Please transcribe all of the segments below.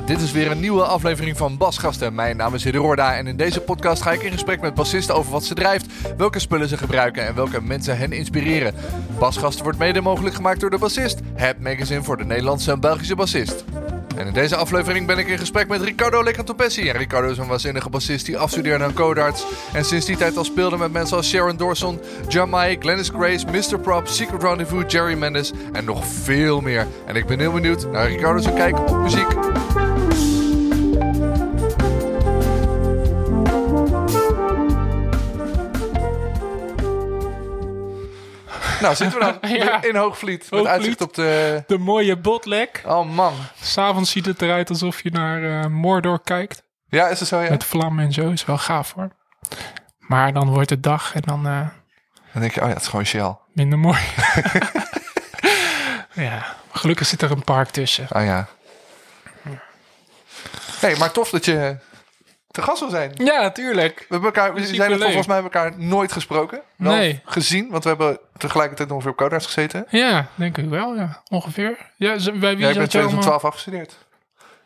Dit is weer een nieuwe aflevering van Basgasten. Mijn naam is Hidde Roorda en in deze podcast ga ik in gesprek met bassisten over wat ze drijft, welke spullen ze gebruiken en welke mensen hen inspireren. Basgasten wordt mede mogelijk gemaakt door de Bassist, het magazine voor de Nederlandse en Belgische bassist. En in deze aflevering ben ik in gesprek met Ricardo Lecantopessi. Ricardo is een waanzinnige bassist die afstudeerde aan Codarts. En sinds die tijd al speelde met mensen als Sharon Dawson, Jamai, Glennis Grace, Mr. Prop, Secret Rendezvous, Jerry Mendes en nog veel meer. En ik ben heel benieuwd naar Ricardo's kijk op muziek. Nou, zitten we dan Ja. in Hoogvliet. Met Hoogvliet. uitzicht op de... De mooie botlek. Oh man. S'avonds ziet het eruit alsof je naar eh, Mordor kijkt. Ja, is het zo? Ja. Met vlammen en zo. Is wel gaaf hoor. Maar dan wordt het dag en dan eh, Dan denk je, oh ja, het is gewoon Shell. minder mooi. ja, gelukkig zit er een park tussen. Ah ja. Nee, maar tof dat je te gast wil zijn. We, Ja, natuurlijk. hebben elkaar, we zijn er volgens mij elkaar nooit gesproken. Wel Nee. gezien, want we hebben tegelijkertijd ongeveer op Codarts gezeten. Ja, denk ik wel, ja. Ongeveer. Ja, bij wie Ja, ik ben in zat je allemaal? 2012 afgestudeerd.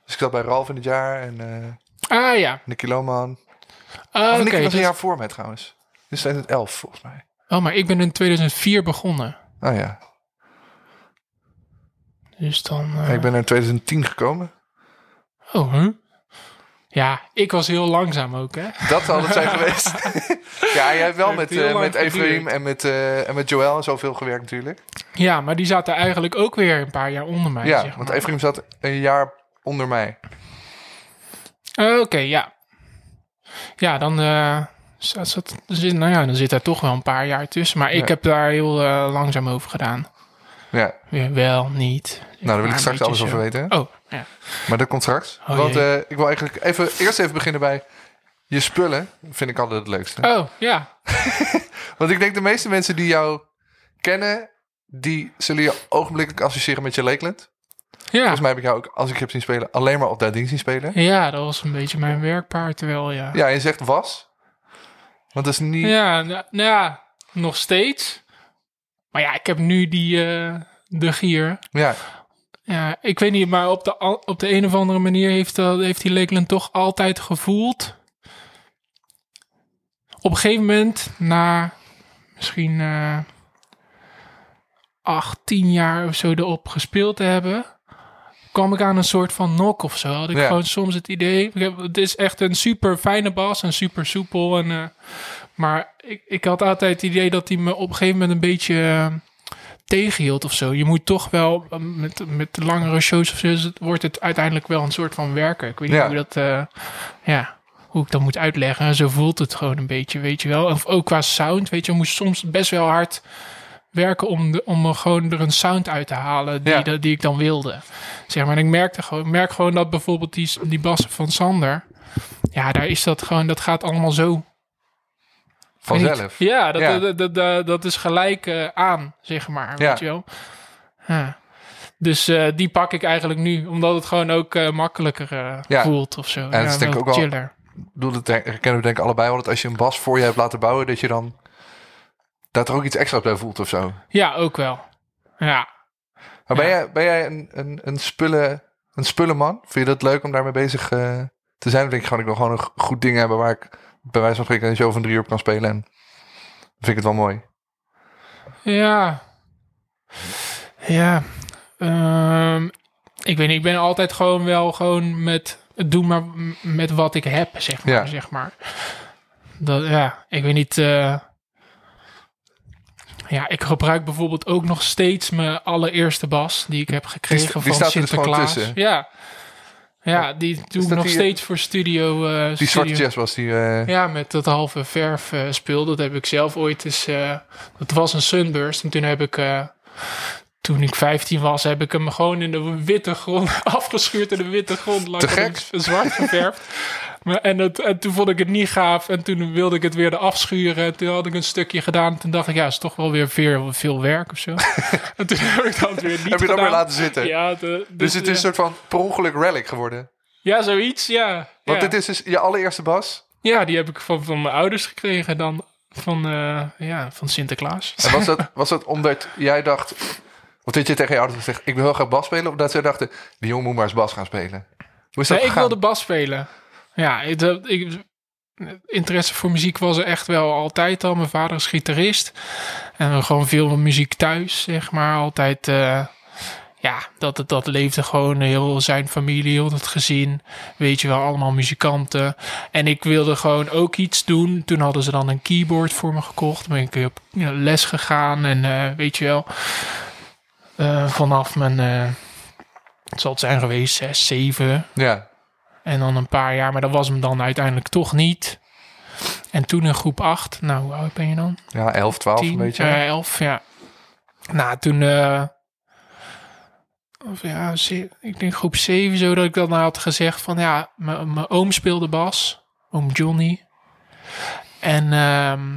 Dus ik zat bij Ralf in het jaar en eh Ah ja. Nicky Loman. Ah, Of oké. Nicky was een dus- jaar voor mij trouwens. Dus 2011 volgens mij. Oh, maar ik ben in 2004 begonnen. Oh ja. Dus dan... eh, Ik ben in 2010 gekomen. Oh, huh? Ja, ik was heel langzaam ook, hè? Dat zal het zijn geweest. ja, jij hebt wel met, lang met Ephraim en met, eh, en met Joël en zoveel gewerkt natuurlijk. Ja, maar die zaten eigenlijk ook weer een paar jaar onder mij. Ja, zeg want maar. Ephraim zat een jaar onder mij. Eh, Oké, ja. Ja, dan, eh, zat, zat, zit, nou ja, dan zit er toch wel een paar jaar tussen. Maar ik heb daar heel langzaam over gedaan. Ja, Weer wel, niet. Nou daar wil ik straks alles over weten. Oh, ja. Maar dat komt straks. Oh, want eh, ik wil eigenlijk even, eerst even beginnen bij je spullen. Vind ik altijd het leukste. Oh, ja. Want ik denk de meeste mensen die jou kennen, die zullen je ogenblikkelijk associëren met je Lakeland. Ja. Volgens mij heb ik jou ook, als ik heb zien spelen, alleen maar op dat ding zien spelen. ja, dat was een beetje mijn werkpaard terwijl, ja. Ja, je zegt was. Want dat is niet... Ja, nou, nou ja, nog steeds. Maar ja, ik heb nu die, eh, de gier. Ja, Ja, ik weet niet, maar op de, op de een of andere manier heeft, dat, heeft die Lakeland toch altijd gevoeld. Op een gegeven moment, na misschien eh 8, 10 jaar of zo erop gespeeld te hebben, kwam ik aan een soort van nok of zo. Had ik Ja. gewoon soms het idee, heb, het is echt een super fijne bas en super soepel. En, eh, maar ik, ik had altijd het idee dat hij me op een gegeven moment een beetje... eh, tegenhield of zo. Je moet toch wel eh, met, met langere shows of zo, het- wordt het uiteindelijk wel een soort van werken. Ik weet niet Ja. hoe dat, eh, ja, hoe ik dat moet uitleggen. Zo voelt het gewoon een beetje, weet je wel. Of ook qua sound, weet je, je moest soms best wel hard werken om, de, om er gewoon er een sound uit te halen die, Ja. dat- die ik dan wilde. Zeg maar, en ik merkte gewoon, merk gewoon dat bijvoorbeeld die, die bassen van Sander, ja, daar is dat gewoon, dat gaat allemaal zo vanzelf. Ja, dat, Ja. Dat, dat, dat, dat is gelijk eh, aan, zeg maar. Ja. Weet je wel? Dus eh, die pak ik eigenlijk nu, omdat het gewoon ook eh, makkelijker Ja. voelt of zo. dat is denk ik ook wel- chiller. Ik bedoel, dat herkennen we denk ik allebei wel. Dat als je een bas voor je hebt laten bouwen, dat je dan... Dat er ook iets extra's bij voelt of zo. Ja, ook wel. Ja. Maar ben jij, ben jij een, een, een, spullen, een spullenman? Vind je dat leuk om daarmee bezig te zijn? Of denk je gewoon, ik wil gewoon een goed ding hebben waar ik bij wijze van spreken een show van drie uur op kan spelen. En vind ik het wel mooi. Ja. Ja. Ehm, ik weet niet, ik ben altijd gewoon wel gewoon met... Doe maar met wat ik heb, zeg maar. Ja. Zeg maar. Dat, ja, ik weet niet... eh, Ja, ik gebruik bijvoorbeeld ook nog steeds mijn allereerste bas die ik heb gekregen die van staat er dus Sinterklaas. Ja. Ja, die dat nog die- steeds voor studio. eh, Die studio. zwarte jazz was die... eh, Ja, met dat halve verf eh, spul. Dat heb ik zelf ooit eens... eh, dat was een Sunburst. En toen heb ik... eh, toen ik 15 was, heb ik hem gewoon in de witte grond afgeschuurd in de witte grond. Lag Te gek. Zwart geverfd. maar, en, het, en toen vond ik het niet gaaf. En toen wilde ik het weer eraf schuren. En toen had ik een stukje gedaan. En toen dacht ik, ja, is toch wel weer veel, veel werk of zo. en toen heb ik dat weer niet heb je dat weer laten zitten? Ja, de- dus het is een soort van per ongeluk relic geworden. Ja, zoiets, ja. Want ja. dit is dus je allereerste bas. Ja, die heb ik van, van mijn ouders gekregen dan van, eh, ja, van Sinterklaas. En was dat, was dat omdat jij dacht... Of dat je tegen je ouders gezegd, ik wil heel graag bas spelen? Of dat zij dachten, die jongen moet maar eens bas gaan spelen? Hoe is dat Nee, ik gegaan? wilde bas spelen. Ja, ik, ik, interesse voor muziek was er echt wel altijd al. Mijn vader is gitarist. En gewoon veel muziek thuis, zeg maar. Altijd, eh, ja, dat, dat, leefde gewoon heel zijn familie, heel het gezin. Weet je wel, allemaal muzikanten. En ik wilde gewoon ook iets doen. Toen hadden ze dan een keyboard voor me gekocht. Toen ben ik op les gegaan en eh, weet je wel. eh, vanaf mijn, het zal het zijn geweest, zes, zeven. Ja, En dan een paar jaar, maar dat was hem dan uiteindelijk toch niet. En toen in groep 8, nou, hoe oud ben je dan? ja 11, 12 10, een beetje. eh, 11, ja. Nou, toen, eh, of ja, ik denk groep 7 zo, dat ik dan had gezegd van, ja, mijn oom speelde bas, oom Johnny. En ehm,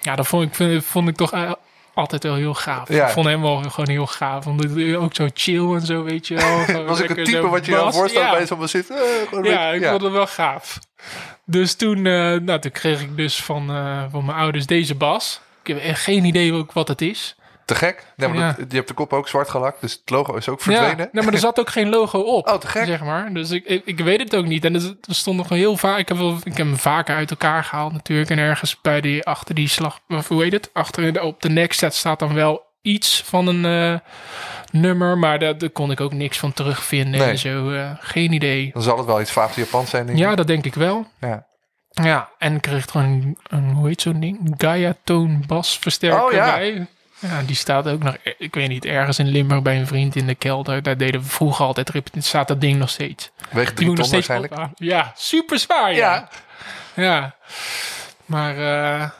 ja, dat vond ik, vond ik toch eh, altijd wel heel gaaf. Ja. Ik vond hem wel gewoon heel gaaf. Vond het ook zo chill en zo, weet je wel. Was ik het type wat je dan voorstelt Ja. bij zo'n bas zit? eh, Ja, ik vond het wel gaaf. Dus toen, eh, nou, toen kreeg ik dus van, eh, van mijn ouders deze bas. Ik heb echt geen idee ook wat het is. Te gek. Ja, maar Ja. dat- je hebt de kop ook zwart gelakt, dus het logo is ook verdwenen. Ja, nee, maar er zat ook geen logo op. Oh, te gek. Zeg maar. Dus ik, ik, ik weet het ook niet. En er, stond nog heel vaak. Ik heb, wel, ik heb hem vaker uit elkaar gehaald natuurlijk. En ergens bij die, achter die slag. Of hoe heet het? Achter op de nekset staat dan wel iets van een eh, nummer. Maar daar, daar kon ik ook niks van terugvinden. Nee. En zo. eh, geen idee. Dan zal het wel iets vaag Japans zijn, denk ik. Ja, dat denk ik wel. Ja. Ja, en ik kreeg gewoon een, een hoe heet zo'n ding? Gaia Toon Bas versterker Oh, ja. bij. Ja, die staat ook nog, ik weet niet, ergens in Limburg bij een vriend in de kelder. Daar deden we vroeger altijd repetitie. Staat dat ding nog steeds. Weegt Die drie ton nog steeds waarschijnlijk. Ja, super zwaar. Ja. Ja. ja. Maar eh,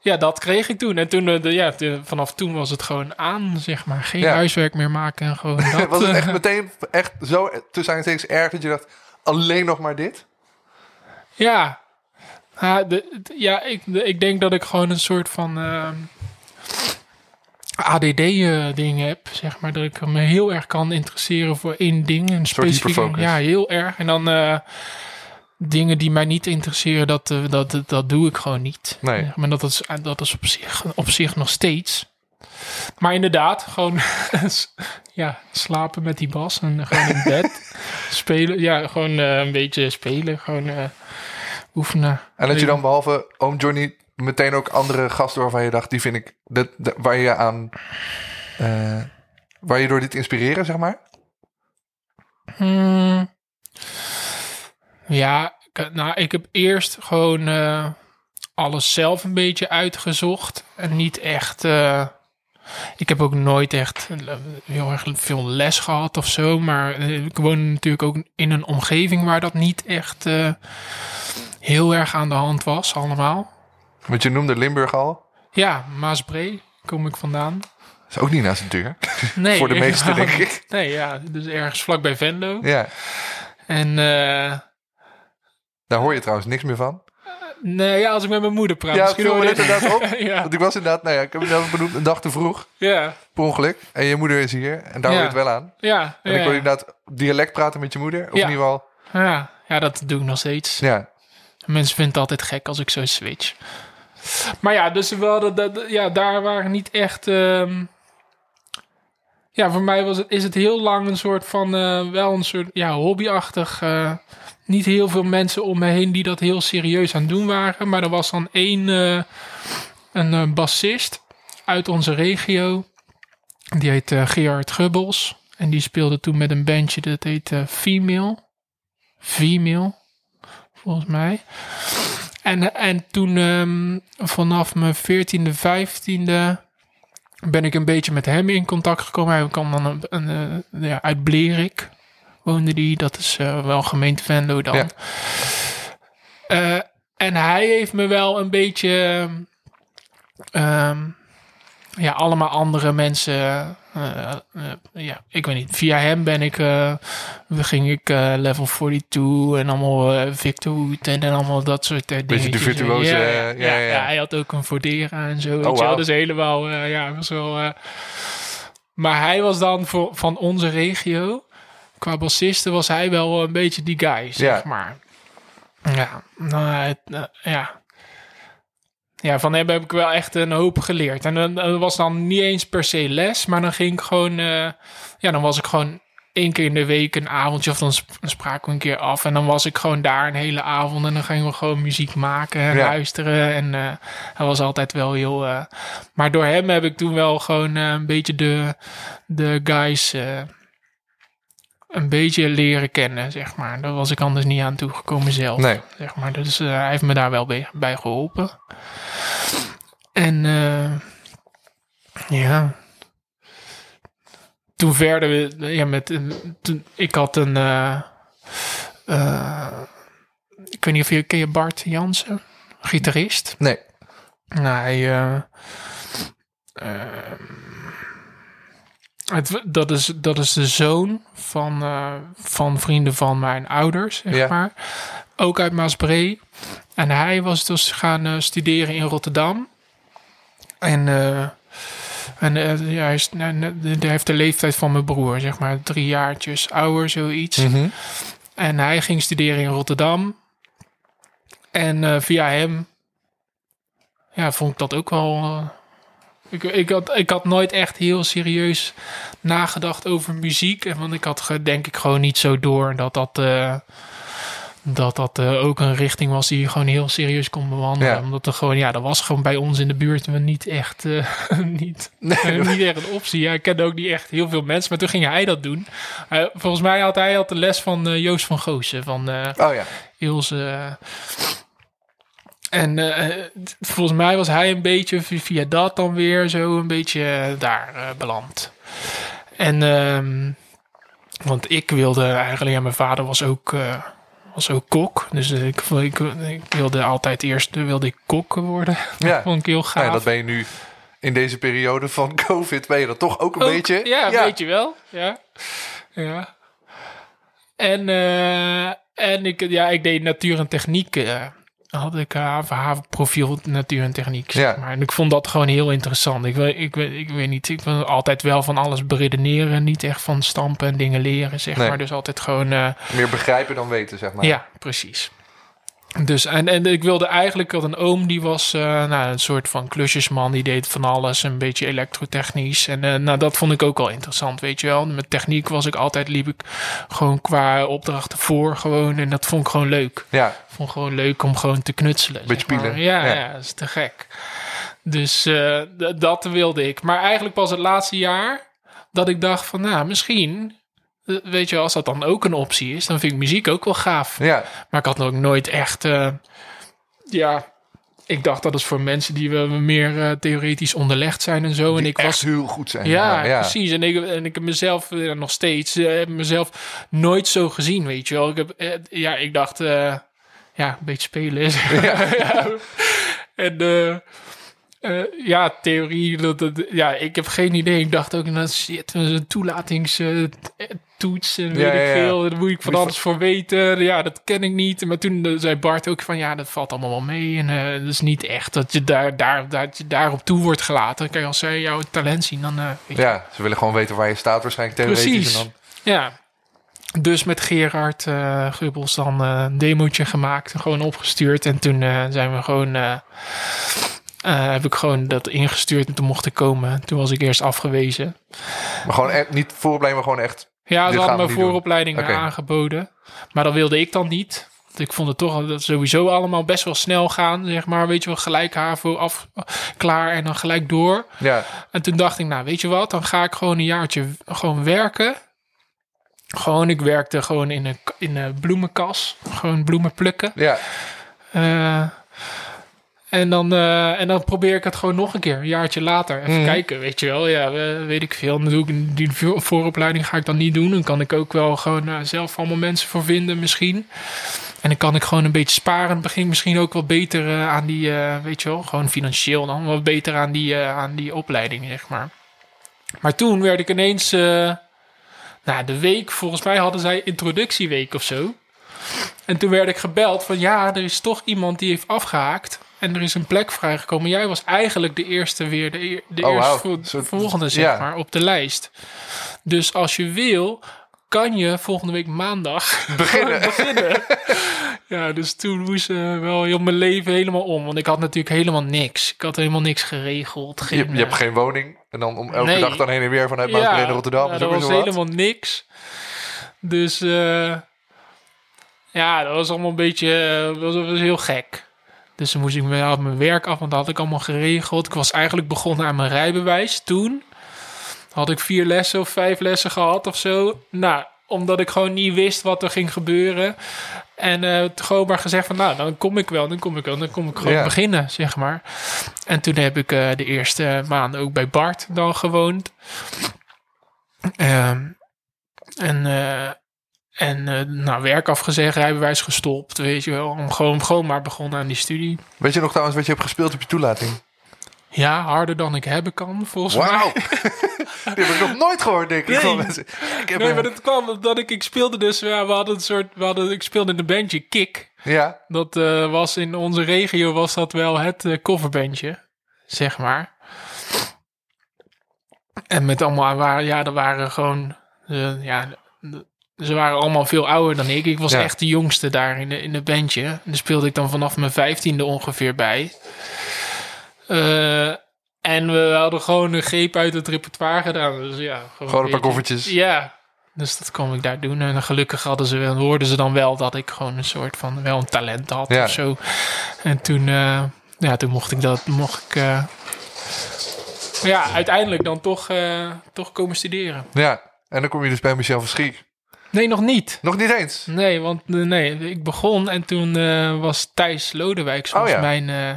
ja, dat kreeg ik toen. En toen, eh, de, ja, de- vanaf toen was het gewoon aan, zeg maar. Geen Ja. huiswerk meer maken en gewoon dat. Was het echt eh, meteen echt zo tussen aanstekens erg dat je dacht, alleen nog maar dit? Ja, ja, de, de- ja ik, de- ik denk dat ik gewoon een soort van ehm, ADD-ding heb, zeg maar. Dat ik me heel erg kan interesseren voor één ding. Een specifiek, ja, heel erg. En dan eh, dingen die mij niet interesseren, dat, eh, dat, dat, dat doe ik gewoon niet. Nee. Maar dat is, dat is op, zich, op zich nog steeds. Maar inderdaad, gewoon ja, slapen met die bas en gewoon in bed spelen. Ja, gewoon eh, een beetje spelen, gewoon eh, oefenen. En dat je dan behalve Oom Johnny meteen ook andere gasten waarvan je dacht, die vind ik, dat, waar je aan, eh, waar je door dit inspireren, zeg maar? Hmm. Ja, nou, ik heb eerst gewoon eh, alles zelf een beetje uitgezocht. En niet echt. eh, ik heb ook nooit echt heel erg veel les gehad of zo. Maar ik woon natuurlijk ook in een omgeving waar dat niet echt heel erg aan de hand was, allemaal. Want je noemde Limburg al. Ja, Maasbree kom ik vandaan. Dat is ook niet naast de deur. Nee, Voor de meesten, denk ik. Nee, ja, dus ergens vlakbij Venlo. Ja, En eh, daar hoor je trouwens niks meer van. Nee, ja, als ik met mijn moeder praat. Ja, misschien viel me inderdaad op. ja, Want ik was inderdaad, nou ja, ik heb het zelf benoemd, een dag te vroeg, ja, per ongeluk. En je moeder is hier en daar Ja. hoor je het wel aan. ja, En ik je inderdaad dialect praten met je moeder. Of Ja. in ieder geval, ja, ja, dat doe ik nog steeds. ja. Mensen vinden het altijd gek als ik zo switch. Maar ja, dus we dat, ja, daar waren niet echt... ehm, ja, voor mij was het, is het heel lang een soort van... eh, wel een soort ja, hobbyachtig... eh, niet heel veel mensen om me heen die dat heel serieus aan het doen waren. Maar er was dan één... eh, een bassist uit onze regio. Die heet Gerard Gubbels. En die speelde toen met een bandje dat heet Female. Female, volgens mij. En, en toen ehm, vanaf mijn 14e, 15e ben ik een beetje met hem in contact gekomen. Hij kwam dan een, een, eh, ja, uit Blerik, woonde die. Dat is eh, wel gemeente Venlo dan. Ja. Eh, en hij heeft me wel een beetje... ehm, ja, allemaal andere mensen. eh, eh, ja, ik weet niet. Via hem ben ik, eh, ging ik level 42 en allemaal Victor en, en allemaal dat soort uh, Beetje de virtuoze, Ja, ja, ja, ja, ja. hij had ook een Fordera en zo. wauw. wel. Dus helemaal, ja, was wel. maar hij was dan voor, van onze regio. Qua bassisten was hij wel een beetje die guy, zeg maar. Ja, nou, ja. Ja, van hem heb ik wel echt een hoop geleerd. En dat was dan niet eens per se les, maar dan ging ik gewoon... eh, ja, dan was ik gewoon één keer in de week een avondje... of dan sp- dan spraken we een keer af. En dan was ik gewoon daar een hele avond... en dan gingen we gewoon muziek maken en Ja. luisteren. En eh hij was altijd wel heel... eh, maar door hem heb ik toen wel gewoon een beetje de, de guys... eh, een beetje leren kennen, zeg maar. Daar was ik anders niet aan toegekomen zelf. Nee. Zeg maar. Dus eh, hij heeft me daar wel bij, bij geholpen. En eh, ja. Toen verder we ja, met een- toen, ik had een eh, eh, ik weet niet of je ken je Bart Jansen, gitarist. Nee. Nou, hij, eh, ehm, het, dat, is, dat is de zoon van, eh, van vrienden van mijn ouders, zeg Ja. maar. Ook uit Maasbree. En hij was dus gaan eh, studeren in Rotterdam. En, eh, en ja, hij, is, hij heeft de leeftijd van mijn broer, zeg maar. Drie jaartjes ouder, zoiets. Mhm. En hij ging studeren in Rotterdam. En via hem ja, vond ik dat ook wel. Ik, ik, had, ik had nooit echt heel serieus nagedacht over muziek. En Want ik had denk ik gewoon niet zo door dat dat, eh, dat, dat eh, ook een richting was die je gewoon heel serieus kon bewandelen. Ja. Omdat er gewoon, ja, dat was gewoon bij ons in de buurt niet echt, eh, niet, Nee, niet echt een optie. Ja, ik kende ook niet echt heel veel mensen, maar toen ging hij dat doen. Volgens mij had hij had de les van Joost van Goosen, van Oh ja. Ilse. En eh, volgens mij was hij een beetje vi- via dat dan weer zo een beetje eh, daar eh, beland. En ehm, want ik wilde eigenlijk, ja, mijn vader was ook, eh, was ook kok. Dus eh, ik, ik, ik wilde altijd eerst wilde ik kok worden. Ja. Vond ik heel gaaf. Nou, ja, dat ben je nu in deze periode van COVID, ben je dat toch ook een Ook, beetje? Ja, weet je wel. Ja. ja. En, eh, en ik, ja, ik deed natuur en techniek. Had ik uh, profiel natuur en techniek. Zeg Ja. maar. En ik vond dat gewoon heel interessant. Ik, ik, weet- ik weet niet, ik wil altijd wel van alles beredeneren. Niet echt van stampen en dingen leren, zeg Nee. maar. Dus altijd gewoon... eh, Meer begrijpen dan weten, zeg maar. ja, precies. Dus, en, en ik wilde eigenlijk, had een oom die was eh, nou, een soort van klusjesman, die deed van alles, een beetje elektrotechnisch. En eh, nou, dat vond ik ook wel interessant, weet je wel. Met techniek was ik altijd, liep ik gewoon qua opdrachten voor gewoon. En dat vond ik gewoon leuk. Ja, vond gewoon leuk om gewoon te knutselen. Beetje zeg maar. pielen. Ja, Ja. ja. dat is te gek. Dus eh, dat wilde ik. Maar eigenlijk pas het laatste jaar dat ik dacht van, nou, misschien... eh, Weet je, als dat dan ook een optie is, dan vind ik muziek ook wel gaaf. ja. Maar ik had ook nooit echt. eh, ja, ik dacht dat is voor mensen die we meer eh, theoretisch onderlegd zijn en zo. en ik echt was. heel goed zijn. Ja, ja. precies. En ik, en ik heb mezelf nog steeds heb mezelf nooit zo gezien, weet je wel. Ik heb, ja, ik dacht, ja, een beetje spelen is. Ja. En eh, eh, ja, theorie, dat, dat- ja, ik heb geen idee. Ik dacht ook, nou shit, een toelatingstoets en weet Ja, ik ja. veel. Daar moet ik van alles voor weten. Ja, dat ken ik niet. Maar toen eh, zei Bart ook van, ja, dat valt allemaal wel mee. En eh dat is niet echt dat je, daar, daar, dat je daarop toe wordt gelaten. Kijk, als zij jouw talent zien, dan... eh, Ja, ze willen gewoon weten waar je staat waarschijnlijk theoretisch. Precies. En dan, ja. Dus met Gerard eh Gubbels dan eh, een demootje gemaakt en gewoon opgestuurd. En toen eh, zijn we gewoon... eh, eh, heb ik gewoon dat ingestuurd en toen mocht ik komen. Toen was ik eerst afgewezen. maar gewoon echt, niet vooropleiding, maar gewoon echt... Ja, ze hadden me vooropleidingen aangeboden. Maar dat wilde ik dan niet. Want ik vond het toch dat sowieso allemaal best wel snel gaan. Zeg maar, weet je wel, gelijk HAVO af, klaar en dan gelijk door. Ja, En toen dacht ik, nou, weet je wat? Dan ga ik gewoon een jaartje gewoon werken. Gewoon, ik werkte gewoon in een, in een bloemenkas. Gewoon bloemen plukken. ja. Eh, En dan, eh, en dan probeer ik het gewoon nog een keer, een jaartje later. Even Mhm. kijken, weet je wel. Ja, we- weet ik veel. Dan doe ik die voor- vooropleiding ga ik dan niet doen. Dan kan ik ook wel gewoon eh, zelf allemaal mensen voor vinden misschien. En dan kan ik gewoon een beetje sparen. Begin ik misschien ook wat beter eh, aan die, weet je wel, gewoon financieel dan. Wat beter aan die, aan die opleiding, zeg maar. Maar toen werd ik ineens, nou de week, volgens mij hadden zij introductieweek of zo. En toen werd ik gebeld van ja, er is toch iemand die heeft afgehaakt. En er is een plek vrijgekomen. Jij was eigenlijk de eerste weer, de, de Oh, eerste vo- volgende zeg ja. maar, op de lijst. Dus als je wil, kan je volgende week maandag Beginnen. beginnen. ja, dus toen moest eh, wel heel mijn leven helemaal om. Want ik had natuurlijk helemaal niks. Ik had helemaal niks geregeld. Je, Geen, je hebt eh, geen woning. En dan om elke Nee. dag dan heen en weer vanuit Maasbreen naar Rotterdam. ja, dat was wat. helemaal niks. Dus eh, ja, dat was allemaal een beetje was, was heel gek. Dus dan moest ik me had mijn werk af, want dat had ik allemaal geregeld. Ik was eigenlijk begonnen aan mijn rijbewijs toen. Had ik vier lessen of vijf lessen gehad of zo. Nou, omdat ik gewoon niet wist wat er ging gebeuren. En toen gewoon maar gezegd van, nou, dan kom ik wel, dan kom ik wel. Dan kom ik gewoon Ja. beginnen, zeg maar. En toen heb ik eh, de eerste maanden ook bij Bart dan gewoond. Ehm, en eh, en nou, werk afgezegd, rijbewijs gestopt, weet je wel. Om gewoon, gewoon maar begonnen aan die studie. Weet je nog trouwens wat je hebt gespeeld op je toelating? Ja, harder dan ik hebben kan, volgens mij. Wauw! Die heb ik nog nooit gehoord, denk ik. Nee. Ik heb Nee, maar dat kwam omdat ik, ik speelde dus, ja, we hadden een soort, we hadden, ik speelde in een bandje Kik. Ja, Dat eh, was in onze regio was dat wel het eh, coverbandje, zeg maar. En met allemaal, waren, ja, er waren gewoon, ja, de- ze waren allemaal veel ouder dan ik. Ik was Ja. echt de jongste daar in de, in de bandje. En daar speelde ik dan vanaf mijn vijftiende ongeveer bij. Eh, en we hadden gewoon een greep uit het repertoire gedaan. Dus ja, gewoon een paar koffertjes. ja, dus dat kon ik daar doen. En gelukkig hadden ze, hoorden ze dan wel dat ik gewoon een soort van wel een talent had Ja. of zo. En toen, eh, ja, toen mocht ik dat, mocht ik, eh, ja, uiteindelijk dan toch, toch komen studeren. Ja, en dan kom je dus bij Michel van Schiek. Nee, nog niet. Nog niet eens. Nee, want eh, nee, ik begon en toen eh, was Thijs Lodewijk Oh ja. mijn, eh,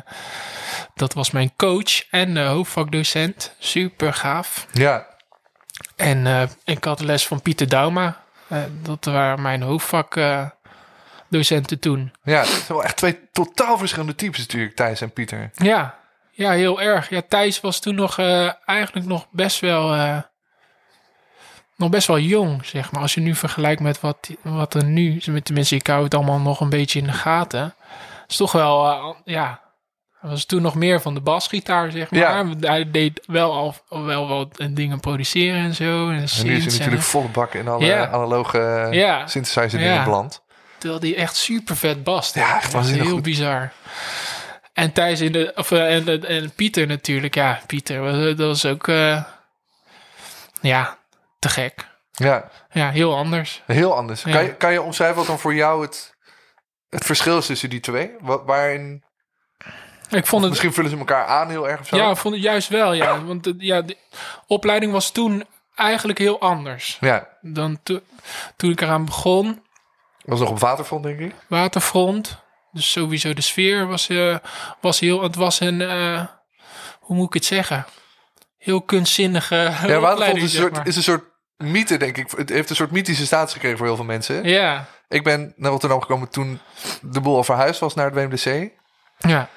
dat was mijn coach en hoofdvakdocent. Super gaaf. Ja, En ik had les van Pieter Dauma. Dat waren mijn hoofdvakdocenten toen. ja, het zijn wel echt twee totaal verschillende types natuurlijk, Thijs en Pieter. Ja, ja, heel erg. Ja, Thijs was toen nog eigenlijk nog best wel, nog best wel jong, zeg maar. Als je nu vergelijkt met wat, wat er nu, tenminste, ik hou het allemaal nog een beetje in de gaten. Het is toch wel, eh, ja, was toen nog meer van de basgitaar, zeg maar. Ja. Hij deed wel al wel wat dingen produceren en zo. En, En nu is hij en- natuurlijk volle bak in alle analoge Ja. synthesizer dingen Ja. beland. Terwijl die echt super vet bast. Ja, echt waanzinnig Heel goed. bizar. En Thijs in de, of, eh, en, en Pieter natuurlijk. Ja, Pieter, was- dat was ook, eh, ja, te gek. Ja, Ja, heel anders. heel anders. Ja. Kan, je, kan je omschrijven wat dan voor jou het, het verschil is tussen die twee? Wat, waarin, Ik vond het, misschien vullen ze elkaar aan heel erg of zo? ja, ik vond het juist wel, ja. Want de, ja, de opleiding was toen eigenlijk heel anders Ja, dan to- toen ik eraan begon. was nog op waterfront, denk ik. Waterfront. Dus sowieso de sfeer was, eh, was heel... Het was een... eh, hoe moet ik het zeggen? Heel kunstzinnige Ja, waterfront is een, zeg soort, maar. is een soort mythe, denk ik. Het heeft een soort mythische status gekregen voor heel veel mensen. Ja, Ik ben naar Rotterdam gekomen toen de boel al verhuisd was naar het WMDC. ja.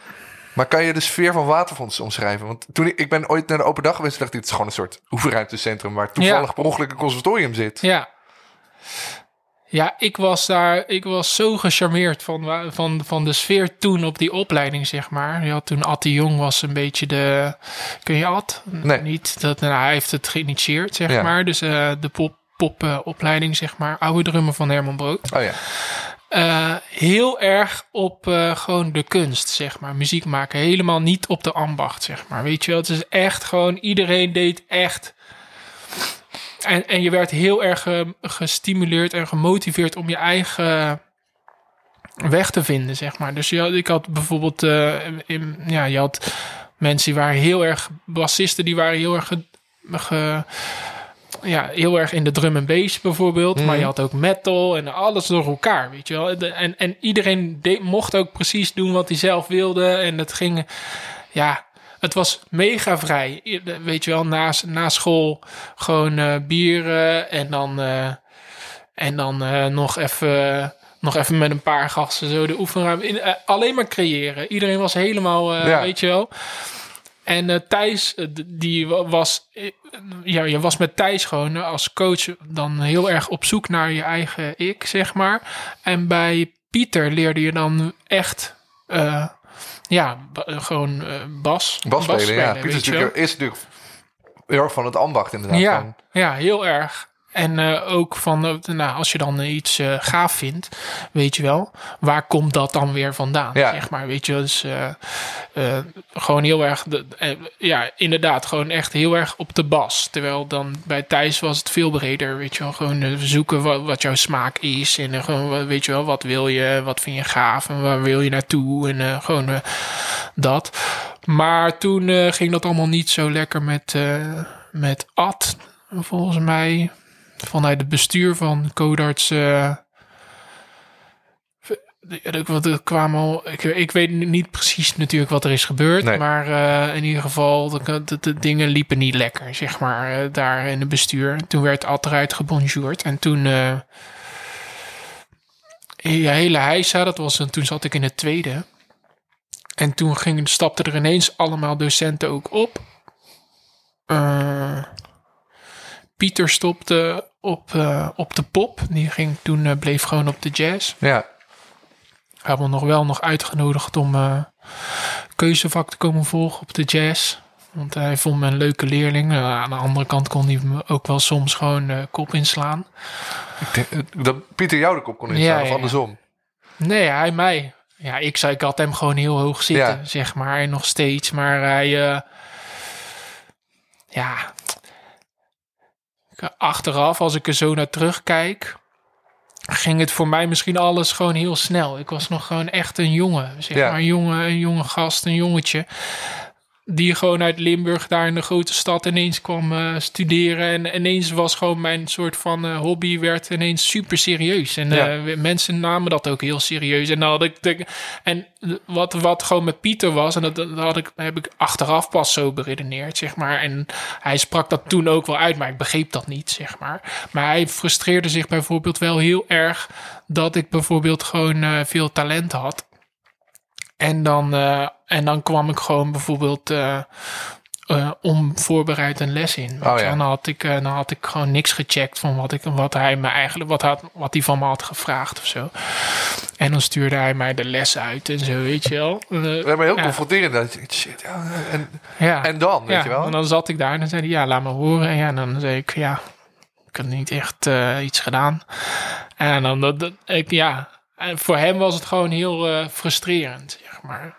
Maar kan je de sfeer van Waterfront omschrijven? Want toen ik, ik ben ooit naar de open dag geweest, dacht ik, het is gewoon een soort oefenruimtecentrum waar toevallig Ja. per ongeluk een conservatorium zit. Ja. Ja, ik was daar, ik was zo gecharmeerd van, van, van de sfeer toen op die opleiding, zeg maar. Je had toen Ad de Jong was een beetje de, kun je Ad? Nee. Niet, dat, nou, hij heeft het geïnitieerd, zeg Ja. maar. Dus eh, de pop, popopleiding, zeg maar. Oude drummer van Herman Brood. Oh ja, Eh, heel erg op eh, gewoon de kunst, zeg maar. Muziek maken. Helemaal niet op de ambacht, zeg maar. Weet je wel, het is echt gewoon... Iedereen deed echt... En, en je werd heel erg eh, gestimuleerd en gemotiveerd om je eigen weg te vinden, zeg maar. Dus je had, ik had bijvoorbeeld... eh, in, ja, je had mensen die waren heel erg... Bassisten die waren heel erg... Ge, ge- ja, heel erg in de drum en bass bijvoorbeeld. Maar Mhm. je had ook metal en alles door elkaar, weet je wel. En, en iedereen de- mocht ook precies doen wat hij zelf wilde. En het ging, ja, het was mega vrij. Weet je wel, na, na school gewoon eh bieren en dan, eh, en dan eh, nog even... Nog even met een paar gasten zo de oefenruimte. in- alleen maar creëren. Iedereen was helemaal, Ja. weet je wel. En eh, Thijs, die wa- was, ja, je was met Thijs gewoon als coach dan heel erg op zoek naar je eigen ik, zeg maar. En bij Pieter leerde je dan echt, ja, eh, gewoon eh, bas. Bas spelen, ja. Pieter is natuurlijk, is natuurlijk heel erg van het ambacht inderdaad. Ja, Van, ja, heel erg. En eh, ook van, eh, nou, als je dan eh, iets gaaf vindt, weet je wel, waar komt dat dan weer vandaan? Ja. Zeg maar, weet je, dus gewoon heel erg, de, ja, inderdaad, gewoon echt heel erg op de bas. Terwijl dan bij Thijs was het veel breder, weet je wel, gewoon zoeken wat, wat jouw smaak is en gewoon, weet je wel, wat wil je, wat vind je gaaf en waar wil je naartoe en gewoon dat. Maar toen ging dat allemaal niet zo lekker met, met Ad, volgens mij vanuit het bestuur van Codarts. eh, er- want er kwamen al, ik, ik weet niet precies natuurlijk wat er is gebeurd, Nee. maar eh, in ieder geval, de, de, de dingen liepen niet lekker, zeg maar, eh, daar in het bestuur. Toen werd Ad eruit gebonjourd en toen, ja, hele heisa, dat was, toen zat ik in het tweede. En toen ging, stapten er ineens allemaal docenten ook op. Pieter stopte op, eh, op de pop. Die ging toen, eh, bleef gewoon op de jazz. ja. We hebben nog wel nog uitgenodigd om eh, keuzevak te komen volgen op de jazz. Want hij vond me een leuke leerling. Aan de andere kant kon hij me ook wel soms gewoon kop inslaan. Ik denk Dat Pieter jou de kop kon instaan, Ja, of ja, andersom. Nee, hij mij. Ja, ik zei, ik had hem gewoon heel hoog zitten, Ja. zeg maar. En nog steeds. Maar hij, ja, achteraf, als ik er zo naar terugkijk, ging het voor mij misschien alles gewoon heel snel. Ik was nog gewoon echt een jongen, zeg Ja. maar. Een jongen, een jonge gast, een jongetje. Die gewoon uit Limburg daar in de grote stad ineens kwam eh, studeren. En ineens was gewoon mijn soort van eh, hobby werd ineens super serieus. En Ja. eh, mensen namen dat ook heel serieus. En dan had ik de, en wat, wat gewoon met Pieter was, en dat, dat had ik, heb ik achteraf pas zo beredeneerd, zeg maar. En hij sprak dat toen ook wel uit, maar ik begreep dat niet, zeg maar. Maar hij frustreerde zich bijvoorbeeld wel heel erg dat ik bijvoorbeeld gewoon veel talent had. En dan, en dan kwam ik gewoon bijvoorbeeld eh, eh, onvoorbereid een les in. Oh, ja. En dan had, ik, eh, dan had ik gewoon niks gecheckt van wat, ik, wat hij me eigenlijk, wat, had, wat hij van me had gevraagd of zo. En dan stuurde hij mij de les uit en zo, weet je wel. Ja, maar heel ja. confronterend. Dat shit, en, ja. en dan, weet je wel? En dan zat ik daar en dan zei hij, ja, laat me horen. En ja, dan zei ik, ja, ik had niet echt iets gedaan. En dan, dat, dat- ik, ja, en voor hem was het gewoon heel frustrerend, zeg maar.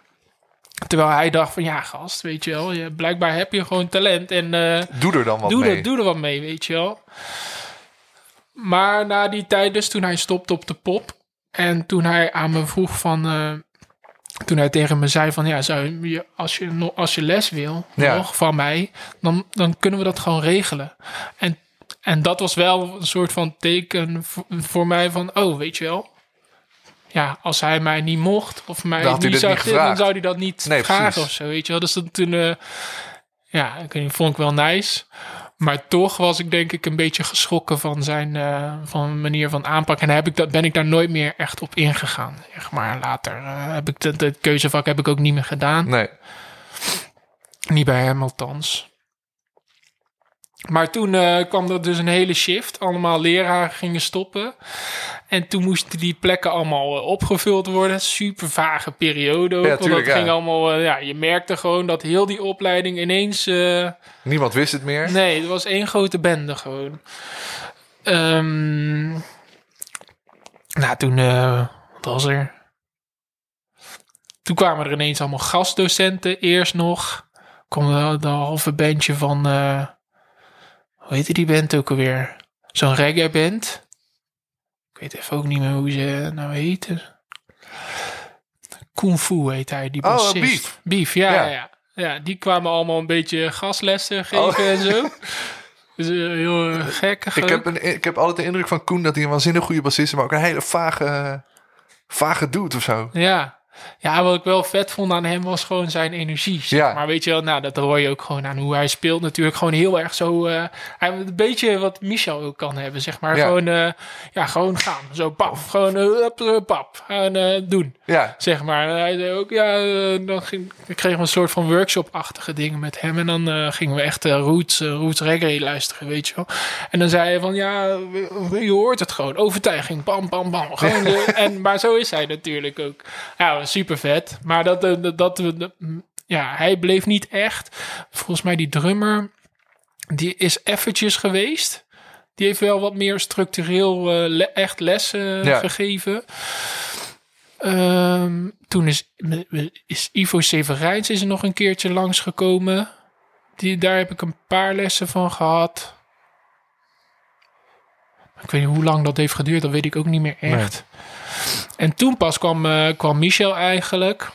Terwijl hij dacht van, ja, gast, weet je wel, je, blijkbaar heb je gewoon talent en... eh, Doe er dan wat doe, mee. Er, doe er wat mee, weet je wel. Maar na die tijd dus, toen hij stopte op de pop... en toen hij aan me vroeg van... eh, toen hij tegen me zei van... ja, zou je, als, je, als je les wil Ja. nog van mij... Dan, dan kunnen we dat gewoon regelen. En, en dat was wel een soort van teken voor, voor mij van... oh, weet je wel... Ja, als hij mij niet mocht of mij Dan niet zou niet dan zou hij dat niet Nee, vragen precies. of zo, weet je wel. Dus dat toen, eh, ja, ik weet vond ik wel nice. Maar toch was ik denk ik een beetje geschrokken van zijn eh, van manier van aanpak. En heb ik dat, ben ik daar nooit meer echt op ingegaan. Zeg maar later eh, heb ik dat het keuzevak heb ik ook niet meer gedaan. Nee. Niet bij hem althans. Maar toen eh, kwam er dus een hele shift. Allemaal leraren gingen stoppen. En toen moesten die plekken allemaal eh, opgevuld worden. Super vage periode ook. Ja, want dat ja. ging allemaal... eh, ja, je merkte gewoon dat heel die opleiding ineens... Niemand wist het meer. Nee, het was één grote bende gewoon. Ehm, nou, toen, wat was er? Toen kwamen er ineens allemaal gastdocenten. Eerst nog kwam de, de halve bandje van, hoe heette die band ook alweer? Zo'n reggae band. Ik weet even ook niet meer hoe ze nou heette. Kung Fu heet hij, die Oh, bassist. Beef. Beef, ja, Ja. ja. die kwamen allemaal een beetje gastlessen geven Oh. en zo. Dus, eh, heel uh, gek. Ik heb, een, ik heb altijd de indruk van Koen dat hij een waanzinnig goede bassist is, maar ook een hele vage, vage doet of zo. Ja. Ja, wat ik wel vet vond aan hem was gewoon zijn energie. Zeg Ja. Maar weet je wel, nou, dat hoor je ook gewoon aan hoe hij speelt. Natuurlijk gewoon heel erg zo... hij, een beetje wat Michel ook kan hebben, zeg maar. Ja. Gewoon, eh, ja, gewoon gaan. Zo paf. Gewoon, eh, pap. En doen. Ja, Zeg maar. En hij zei ook, ja, dan ging, ik kreeg een soort van workshop-achtige dingen met hem. En dan gingen we echt roots, roots reggae luisteren, weet je wel. En dan zei hij van, ja, je hoort het gewoon. Overtuiging, bam, bam, bam. Gewoon en, maar zo is hij natuurlijk ook. Ja, super vet. Maar dat, eh, dat, dat, dat- ja, hij bleef niet echt. Volgens mij die drummer, die is eventjes geweest. Die heeft wel wat meer structureel eh, le- echt lessen Ja. gegeven. Ehm, toen is, is Ivo Severijns is er nog een keertje langsgekomen. Die, daar heb ik een paar lessen van gehad. Ik weet niet hoe lang dat heeft geduurd, dat weet ik ook niet meer echt. En toen pas kwam, eh, kwam Michel eigenlijk.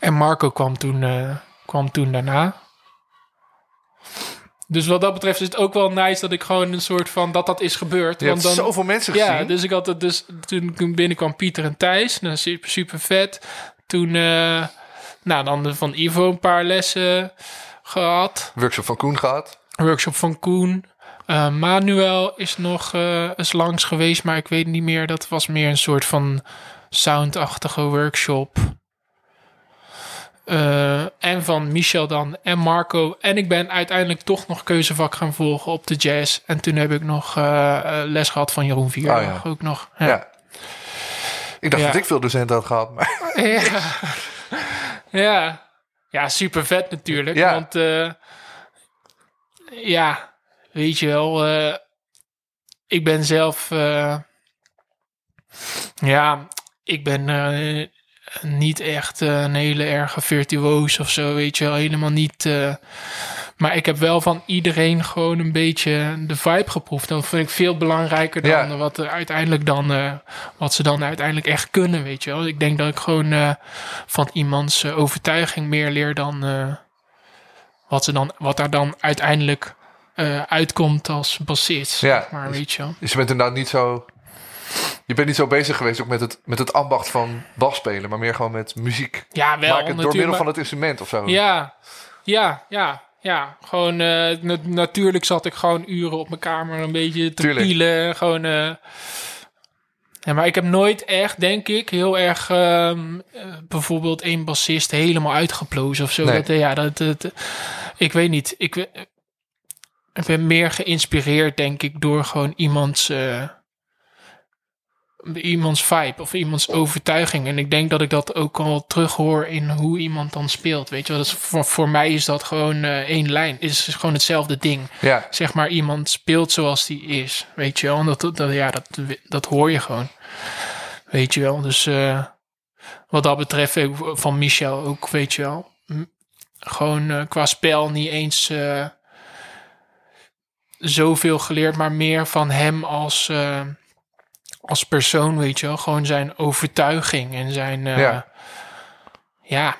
En Marco kwam toen, eh, kwam toen daarna. Dus wat dat betreft is het ook wel nice dat ik gewoon een soort van dat dat is gebeurd. je hebt want dan, zoveel mensen ja, gezien. dus ik had het dus toen binnenkwam Pieter en Thijs, nou, super, super vet. Toen, eh, nou dan van Ivo een paar lessen gehad. Workshop van Koen gehad. Workshop van Koen. Eh, Manuel is nog eh eens langs geweest, maar ik weet niet meer. Dat was meer een soort van soundachtige workshop. Eh, en van Michel dan en Marco. En ik ben uiteindelijk toch nog keuzevak gaan volgen op de jazz. En toen heb ik nog eh, eh, les gehad van Jeroen Vierdag Oh ja. ook nog. Ja. Ik dacht Ja. dat ik veel docenten had gehad, maar Ja. ja. Ja, super vet natuurlijk. Ja. Want eh, ja, weet je wel, eh, ik ben zelf, eh, ja, ik ben eh, niet echt een hele erge virtuoos of zo, weet je wel, helemaal niet. maar ik heb wel van iedereen gewoon een beetje de vibe geproefd. Dat vind ik veel belangrijker dan Ja. wat er uiteindelijk dan, wat ze dan uiteindelijk echt kunnen, weet je wel. Ik denk dat ik gewoon van iemands overtuiging meer leer dan wat, ze dan, wat daar dan uiteindelijk eh, uitkomt als bassist. Ja. zeg maar weet je wel. dus je bent inderdaad niet zo... Je bent niet zo bezig geweest ook met het, met het ambacht van basspelen, maar meer gewoon met muziek Ja, wel. maken door middel van het instrument of zo. Ja, ja, ja, ja. Gewoon, na- natuurlijk zat ik gewoon uren op mijn kamer een beetje te Tuurlijk. pielen. Gewoon, eh, ja, maar ik heb nooit echt, denk ik, heel erg ehm, eh, bijvoorbeeld één bassist helemaal uitgeplozen of zo. Nee. Dat, ja, dat, dat, ik weet niet. Ik, ik ben meer geïnspireerd, denk ik, door gewoon iemands... eh, iemands vibe of iemands overtuiging. En ik denk dat ik dat ook al terughoor in hoe iemand dan speelt. Weet je wel, dat is, voor, voor mij is dat gewoon eh, één lijn. Is gewoon hetzelfde ding. Ja, Zeg maar, iemand speelt zoals die is. Weet je wel, en dat, dat, ja, dat, dat hoor je gewoon. Weet je wel, dus eh, wat dat betreft van Michel ook, weet je wel. Gewoon qua spel niet eens zoveel geleerd, maar meer van hem als, eh, als persoon, weet je wel. Gewoon zijn overtuiging en zijn... eh, Ja. ja.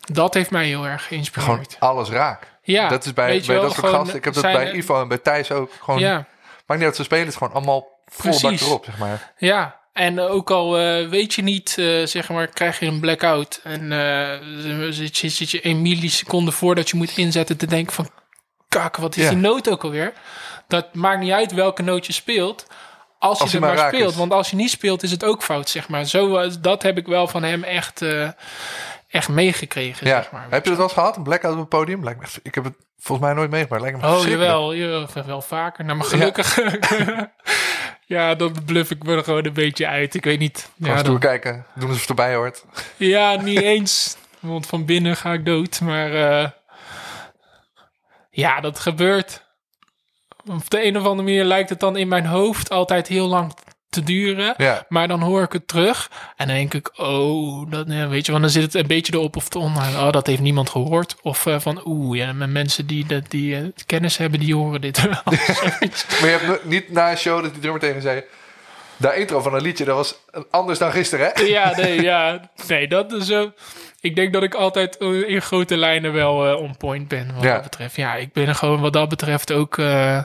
Dat heeft mij heel erg gewoon geïnspireerd. alles raak. Ja, dat is bij, bij wel, dat soort gewoon gasten. Ik heb dat bij Ivo en bij Thijs ook. Gewoon, Ja, maakt niet uit, ze spelen het gewoon allemaal vol Precies. erop, zeg maar. ja. En ook al eh, weet je niet, zeg maar, krijg je een blackout. En zit, je, zit je een milliseconde voordat je moet inzetten te denken van... Kak, wat is Ja. die noot ook alweer? Dat maakt niet uit welke noot je speelt. Als je Als er maar speelt. is. Want als je niet speelt, is het ook fout, zeg maar. Zo, eh, dat heb ik wel van hem echt, eh, echt meegekregen, Ja. zeg maar. Heb je dat wel eens gehad? Een blackout op het podium? Lijkt me, ik heb het volgens mij nooit meegemaakt. Lijkt me Oh, jawel, jawel, wel vaker. Nou, maar gelukkig... Ja. dan bluff ik me er gewoon een beetje uit. Ik weet niet. Gewoon Ja, dan- kijken. Doen alsof het erbij hoort. ja, niet eens. Want van binnen ga ik dood. Maar eh, ja, dat gebeurt. Op de een of andere manier lijkt het dan in mijn hoofd altijd heel lang te duren. Ja. Maar dan hoor ik het terug. En dan denk ik, oh, dat, ja, weet je, want dan zit het een beetje erop of online. Oh, dat heeft niemand gehoord. Of eh, van, oeh, ja, mensen die, die, die eh, kennis hebben, die horen dit wel. Maar je hebt niet na een show dat die drummer tegen zei... De intro van een liedje, dat was anders dan gisteren, hè? Ja, nee, ja. Nee, dat is zo. ik denk dat ik altijd eh, in grote lijnen wel eh, on point ben wat Ja. dat betreft. Ja, ik ben er gewoon wat dat betreft ook... eh,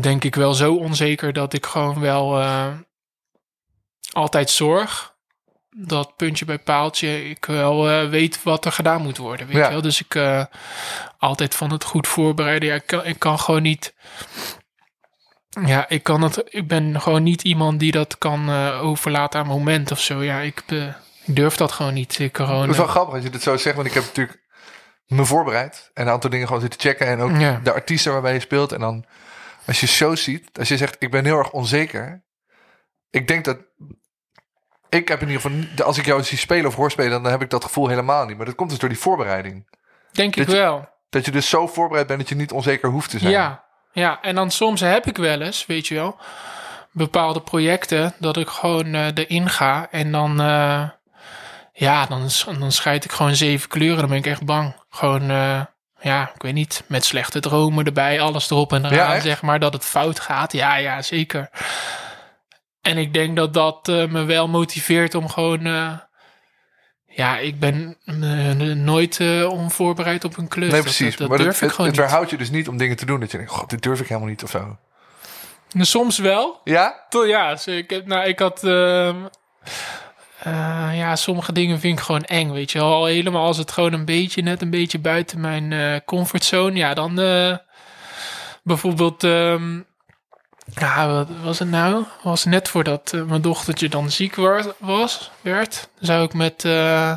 denk ik wel zo onzeker dat ik gewoon wel eh, altijd zorg dat puntje bij paaltje ik wel eh, weet wat er gedaan moet worden. Weet Ja. je wel? Dus ik eh, altijd van het goed voorbereiden. Ja, ik, kan, ik kan gewoon niet. Ja, ik kan het. Ik ben gewoon niet iemand die dat kan eh, overlaten aan moment of zo. Ja, ik, eh, ik durf dat gewoon niet. Ik gewoon. Dat is wel eh, grappig als je dit zo zegt, want ik heb natuurlijk me voorbereid en een aantal dingen gewoon zitten checken en ook Ja. de artiesten waarbij je speelt. En dan als je shows ziet, als je zegt ik ben heel erg onzeker, ik denk dat ik heb in ieder geval, als ik jou zie spelen of hoor spelen, dan heb ik dat gevoel helemaal niet. Maar dat komt dus door die voorbereiding. denk ik dat je- wel. Dat je dus zo voorbereid bent dat je niet onzeker hoeft te zijn. Ja, ja, en dan soms heb ik wel eens, weet je wel, bepaalde projecten dat ik gewoon eh, erin ga en dan, eh, ja, dan, dan scheid ik gewoon zeven kleuren. Dan ben ik echt bang. Gewoon, eh, ja, ik weet niet, met slechte dromen erbij, alles erop en eraan, zeg maar, dat het fout gaat. Ja, ja, zeker. En ik denk dat dat me wel motiveert om gewoon, ja, ik ben eh, nooit eh, onvoorbereid op een klus. Nee, precies. Dat, dat maar durf het, ik het, gewoon het niet. weerhoudt je dus niet om dingen te doen dat je denkt, god, dit durf ik helemaal niet of zo. Nou, Soms wel. Ja? Toch, ja, dus ik, heb, nou, ik had... ehm, eh, ja, sommige dingen vind ik gewoon eng, weet je wel. Al helemaal als het gewoon een beetje, net een beetje buiten mijn comfortzone. Ja, dan bijvoorbeeld... ehm, ja, wat was het nou? Was net voordat eh, mijn dochtertje dan ziek wa- was, werd. Zou ik met... eh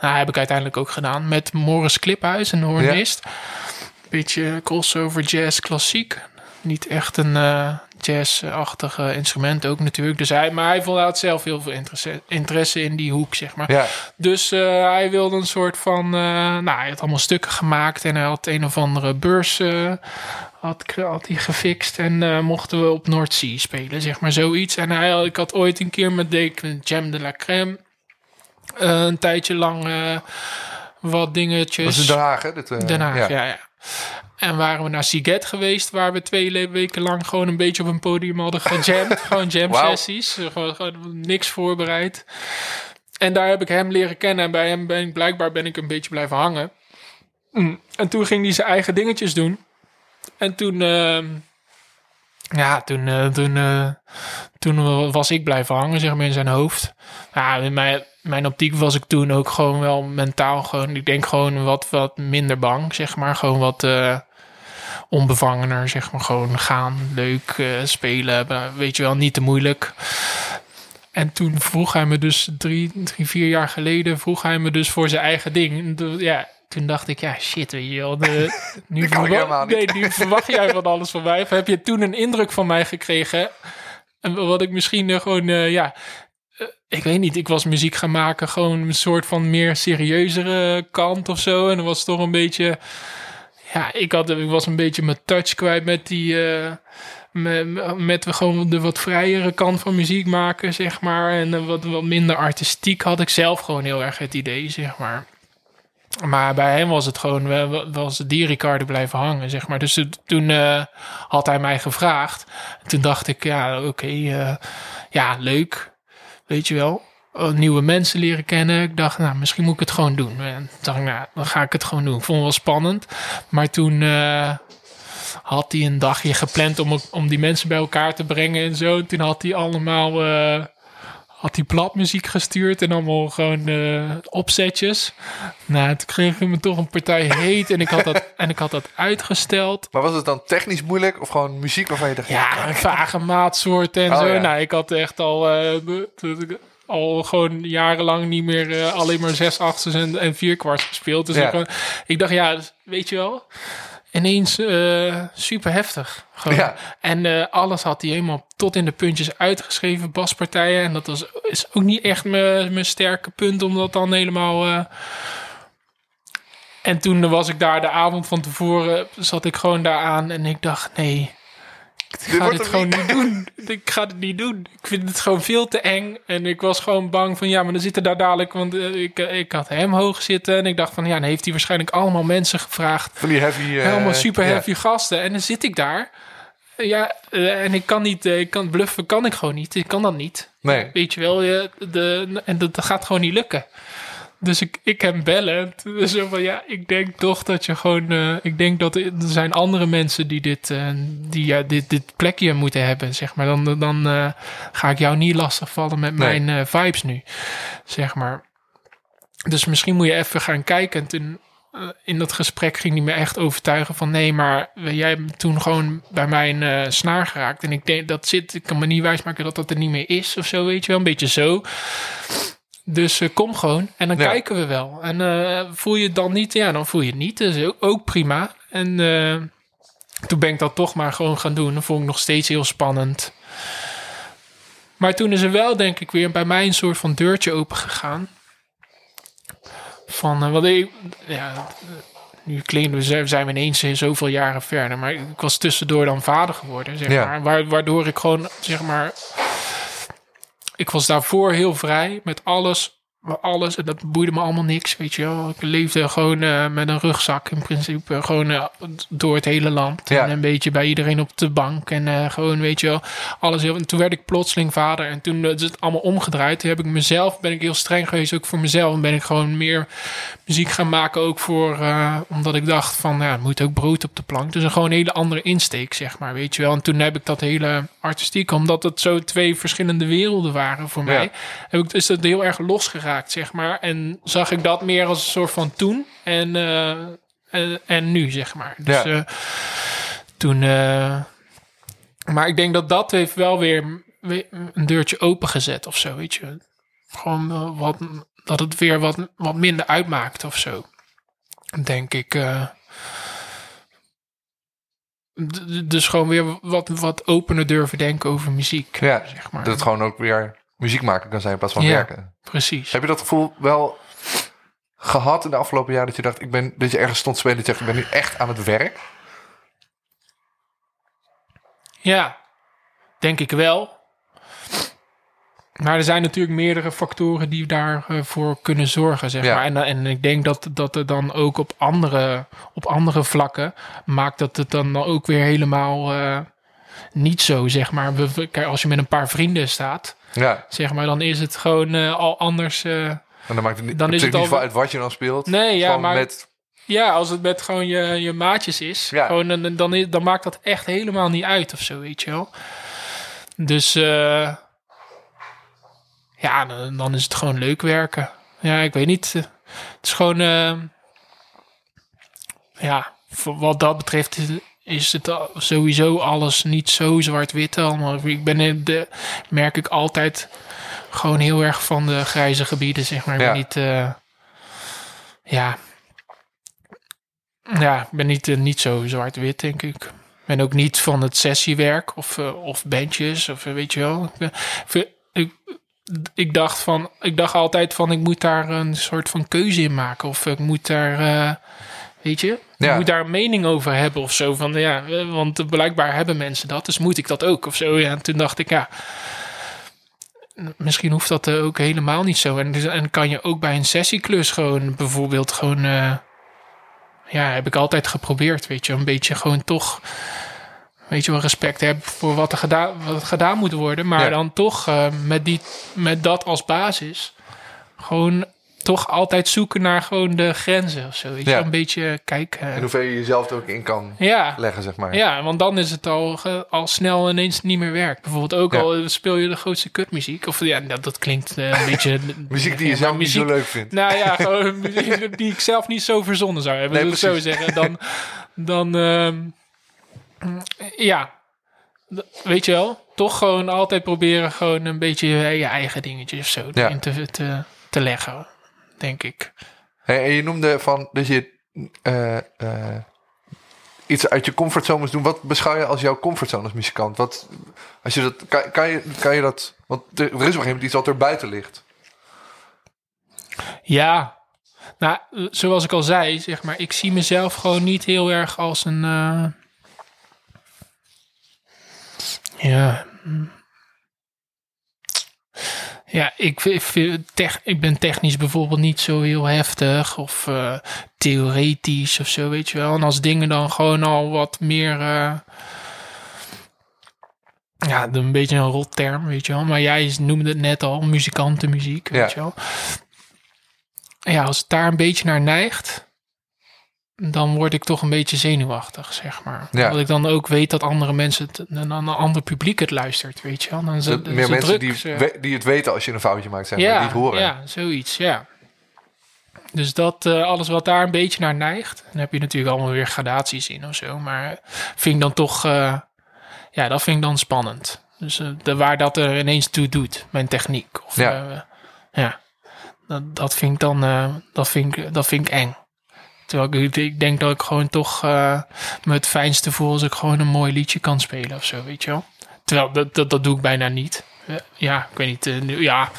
nou, heb ik uiteindelijk ook gedaan. Met Morris Kliphuis, een hornist. Beetje crossover jazz klassiek. Niet echt een eh jazz-achtig eh, instrument ook natuurlijk. Dus hij, maar hij vond had zelf heel veel interesse, interesse in die hoek, zeg maar. Ja. Dus eh, hij wilde een soort van... eh, nou, hij had allemaal stukken gemaakt en hij had een of andere beurs... eh, had, had hij gefixt en mochten we op Noordzee spelen, zeg maar zoiets. En hij, ik had ooit een keer met Dek Jam de la Crème een tijdje lang wat dingetjes. Dat is in Den Haag, hè? Dit, Den Haag, ja. ja, En waren we naar Siget geweest, waar we twee weken lang gewoon een beetje op een podium hadden gejamd. gewoon jam sessies. Gewoon, gewoon niks voorbereid. En daar heb ik hem leren kennen. En bij hem ben ik blijkbaar ben ik een beetje blijven hangen. Mm. En toen ging hij zijn eigen dingetjes doen. En toen, ehm, ja, toen, eh, toen, eh, toen was ik blijven hangen, zeg maar, in zijn hoofd. Ja, in mijn, mijn optiek was ik toen ook gewoon wel mentaal gewoon, ik denk gewoon wat, wat minder bang, zeg maar. Gewoon wat eh, onbevangener, zeg maar. Gewoon gaan, leuk eh, spelen, weet je wel, niet te moeilijk. En toen vroeg hij me dus drie, drie, vier jaar geleden, vroeg hij me dus voor zijn eigen ding. Ja, toen dacht ik, ja, shit, weet je wel. De, nu, Dat kan ik verwa- helemaal niet. nee, nu verwacht jij van alles van mij. Of heb je toen een indruk van mij gekregen? En wat ik misschien eh, gewoon, ja, ik weet niet, ik was muziek gaan maken, gewoon een soort van meer serieuzere kant of zo. En dan was toch een beetje, ja, ik, had, ik was een beetje mijn touch kwijt met die, eh, met, met gewoon de wat vrijere kant van muziek maken, zeg maar. En eh, wat, wat minder artistiek had ik zelf gewoon heel erg het idee, zeg maar. Maar bij hem was het gewoon, was die Ricardo blijven hangen, zeg maar. Dus toen eh, had hij mij gevraagd. En toen dacht ik, ja, oké, eh, ja, leuk. Weet je wel. Oh, Nieuwe mensen leren kennen. Ik dacht, nou, misschien moet ik het gewoon doen. En dacht nou, dan ga ik het gewoon doen. Ik vond het wel spannend. Maar toen eh, had hij een dagje gepland om, om die mensen bij elkaar te brengen en zo. En toen had hij allemaal... eh, had hij platmuziek gestuurd en allemaal gewoon eh, opzetjes. Nou, toen kreeg ik me toch een partij heet en ik had dat, en ik had dat uitgesteld. Maar was het dan technisch moeilijk of gewoon muziek waarvan je dacht... Ja, een vage maatsoorten en Oh, zo. ja. Nou, ik had echt al, eh, al gewoon jarenlang niet meer eh, alleen maar zes achters en, en vier kwarts gespeeld. Dus Ja. ik, ik dacht, ja, dus, weet je wel, ineens eh, super heftig. Ja. En eh, alles had hij helemaal tot in de puntjes uitgeschreven, baspartijen. En dat was, is ook niet echt mijn mijn sterke punt om dat dan helemaal... eh, en toen was ik daar de avond van tevoren, zat ik gewoon daar aan en ik dacht, nee, ik ga wordt dit gewoon niet. doen. Ik ga het niet doen. Ik vind het gewoon veel te eng. En ik was gewoon bang van, ja, maar dan zitten daar dadelijk... Want eh, ik, ik had hem hoog zitten en ik dacht van, ja, dan heeft hij waarschijnlijk allemaal mensen gevraagd. Van die heavy... eh, Helemaal super ja. heavy gasten. En dan zit ik daar. ja, eh, en ik kan niet, eh, ik kan bluffen, kan ik gewoon niet. Ik kan dat niet. Nee. Weet je wel, je, de, en dat, dat gaat gewoon niet lukken. Dus ik, ik hem bellen. Dus van, ja, ik denk toch dat je gewoon... eh, ik denk dat er zijn andere mensen die dit, eh, die, ja, dit, dit plekje moeten hebben, zeg maar. Dan, dan eh, ga ik jou niet lastigvallen met Nee. mijn vibes nu, zeg maar. Dus misschien moet je even gaan kijken. En toen, in dat gesprek ging hij me echt overtuigen van... nee, maar jij hebt toen gewoon bij mijn snaar geraakt. En ik denk dat zit... Ik kan me niet wijsmaken dat dat er niet meer is of zo, weet je wel. Een beetje zo. Dus eh, kom gewoon en dan Ja. kijken we wel. En eh, voel je het dan niet, ja, dan voel je het niet. Dat is ook, ook prima. En eh, toen ben ik dat toch maar gewoon gaan doen. Dat vond ik nog steeds heel spannend. Maar toen is er wel, denk ik, weer bij mij een soort van deurtje open gegaan. Van, wat ik, ja, nu klinken we, zijn- we ineens zoveel jaren verder. Maar ik was tussendoor dan vader geworden, zeg Ja. maar. Waar, waardoor ik gewoon, zeg maar, ik was daarvoor heel vrij met alles. Alles, en dat boeide me allemaal niks, weet je wel. Ik leefde gewoon eh, met een rugzak in principe, gewoon eh, door het hele land. Ja. En een beetje bij iedereen op de bank. En eh, gewoon, weet je wel, alles heel... En toen werd ik plotseling vader en toen is het allemaal omgedraaid. Toen heb ik mezelf, ben ik heel streng geweest, ook voor mezelf. En ben ik gewoon meer muziek gaan maken, ook voor... omdat ik dacht van, ja, er moet ook brood op de plank. Dus een gewoon een hele andere insteek, zeg maar, weet je wel. En toen heb ik dat hele artistiek, omdat het zo twee verschillende werelden waren voor mij heb ik, is dat heel erg losgeraakt, zeg maar. En zag ik dat meer als een soort van toen en, eh, en, en nu, zeg maar. Dus eh, toen... eh, maar ik denk dat dat heeft wel weer, een deurtje opengezet of zo, weet je. Gewoon wat, dat het weer wat, wat minder uitmaakt of zo. Denk ik. Dus gewoon weer wat, wat opener durven denken over muziek. Ja, zeg maar. dat het gewoon ook weer muziek maken kan zijn in plaats van Ja. werken. Precies. Heb je dat gevoel wel gehad in de afgelopen jaren dat je dacht, ik ben, dat je ergens stond spelen en zegt, ik ben nu echt aan het werk? Ja, denk ik wel. Maar er zijn natuurlijk meerdere factoren die daarvoor voor kunnen zorgen, zeg Ja. maar. En, en ik denk dat, dat er dan ook op andere, op andere vlakken maakt dat het dan ook weer helemaal eh, niet zo, zeg maar. Kijk, als je met een paar vrienden staat, Ja, zeg maar, dan is het gewoon eh, al anders. eh. en dan maakt het niet, Dan is natuurlijk het niet al- veel uit wat je dan speelt. Nee, ja, maar Met, ja, als het met gewoon je, je maatjes is, Ja. gewoon, dan, dan, dan maakt dat echt helemaal niet uit of zo, weet je wel. Dus eh, ja, dan, dan is het gewoon leuk werken. Ja, ik weet niet. eh, Het is gewoon, eh, ja, voor wat dat betreft is, is het sowieso alles niet zo zwart-wit allemaal. Ik ben in de, merk ik altijd gewoon heel erg van de grijze gebieden, zeg maar. Ik ben Ja. niet, eh, ja, ja, ik ben niet, eh, niet zo zwart-wit, denk ik. Ik ben ook niet van het sessiewerk of, of bandjes, of weet je wel. Ik, ben- ik, ik, dacht van, ik dacht altijd van, ik moet daar een soort van keuze in maken. Of ik moet daar, eh, weet je, Ja. ik moet daar een mening over hebben of zo. Van, ja, eh, want blijkbaar hebben mensen dat, dus moet ik dat ook of zo. Ja, en toen dacht ik, ja, misschien hoeft dat eh, ook helemaal niet zo. En, dus- en kan je ook bij een sessieklus gewoon bijvoorbeeld gewoon... ja, heb ik altijd geprobeerd, weet je. Een beetje gewoon toch... Weet je wel, respect hebben voor wat er gedaan, wat gedaan moet worden. Maar Ja. dan toch eh, met, die, met dat als basis... Gewoon toch altijd zoeken naar gewoon de grenzen of zo. Weet je Ja. Een beetje kijken. in hoeverre je jezelf er ook in kan ja, leggen, zeg maar. ja, want dan is het al, al snel ineens niet meer werk. Bijvoorbeeld ook Ja. al speel je de grootste kutmuziek. Of ja, dat, dat klinkt eh, een beetje... Muziek die je zelf niet zo leuk vindt. Nou ja, gewoon muziek die ik zelf niet zo verzonnen zou hebben. Nee, Nee, zo zeggen. Dan, dan ehm, ja, weet je wel. Toch gewoon altijd proberen gewoon een beetje je eigen dingetjes of zo Ja. erin te, te, te leggen, denk ik. Hey, en je noemde van dat je eh, eh, iets uit je comfortzone moest doen. Wat beschouw je als jouw comfortzone als muzikant? Wat, als je dat, kan, kan, je, kan je dat... Want er is op een gegeven moment iets wat er buiten ligt. Ja, nou, zoals ik al zei, zeg maar, ik zie mezelf gewoon niet heel erg als een. eh, ja. Ja, ik, ik, tech, ik ben technisch bijvoorbeeld niet zo heel heftig of eh, theoretisch of zo, weet je wel. En als dingen dan gewoon al wat meer. eh, ja, een beetje een rot term, weet je wel. Maar jij noemde het net al, muzikantenmuziek, weet Ja. je wel. Ja, als het daar een beetje naar neigt, dan word ik toch een beetje zenuwachtig, zeg maar. Ja. Dat ik dan ook weet dat andere mensen, het, een, een ander publiek het luistert, weet je wel. Dan het, meer mensen druk, die, ze- we- die het weten als je een foutje maakt, maar, ja, die het horen. Ja, zoiets, ja. Dus dat, eh, alles wat daar een beetje naar neigt, dan heb je natuurlijk allemaal weer gradaties in of zo. Maar vind ik dan toch, eh, ja, dat vind ik dan spannend. Dus eh, de, waar dat er ineens toe doet, mijn techniek. Of, Ja. dat, dat vind ik dan, eh, dat, vind ik, dat vind ik eng. Terwijl ik, ik denk dat ik gewoon toch me het fijnste voel als ik gewoon een mooi liedje kan spelen of zo, weet je wel. Terwijl dat, dat, dat doe ik bijna niet. Eh, ja, ik weet niet. nu- ja,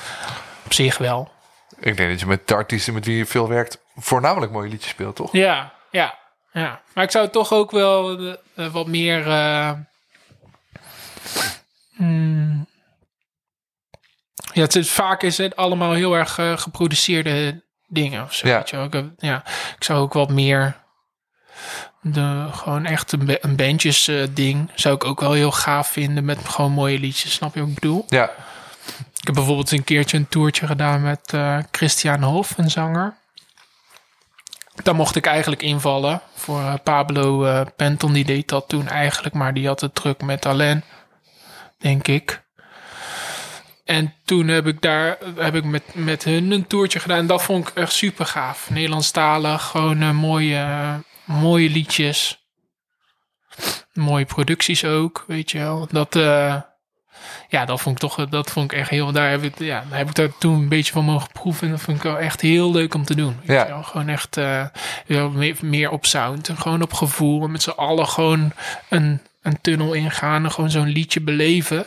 op zich wel. Ik denk dat je met de artiesten met wie je veel werkt, voornamelijk mooie liedjes speelt, toch? Ja, ja, ja. Maar ik zou toch ook wel wat meer. hmm, ja, het is, vaak is het allemaal heel erg geproduceerde dingen of zo. Ja. weet je wel. Ik, heb- ja, ik zou ook wat meer. De, gewoon echt een, ba- een bandjes eh, ding zou ik ook wel heel gaaf vinden met gewoon mooie liedjes. Snap je wat ik bedoel? Ja, Ik heb bijvoorbeeld een keertje een toertje gedaan met eh, Christian Hof, een zanger. Daar mocht ik eigenlijk invallen voor eh, Pablo Penton. Die deed dat toen eigenlijk, maar die had het druk met Alain, denk ik. En toen heb ik daar heb ik met, met hun een toertje gedaan. En dat vond ik echt super gaaf. Nederlandstalig, gewoon eh, mooie, mooie liedjes. Mooie producties ook, weet je wel. Dat, eh, ja, dat vond ik toch, dat vond ik echt heel, daar heb ik, ja, daar heb ik daar toen een beetje van mogen proeven. En dat vond ik wel echt heel leuk om te doen. Weet Ja. wel. Gewoon echt meer, meer op sound en gewoon op gevoel. En met z'n allen gewoon een, een tunnel ingaan en gewoon zo'n liedje beleven.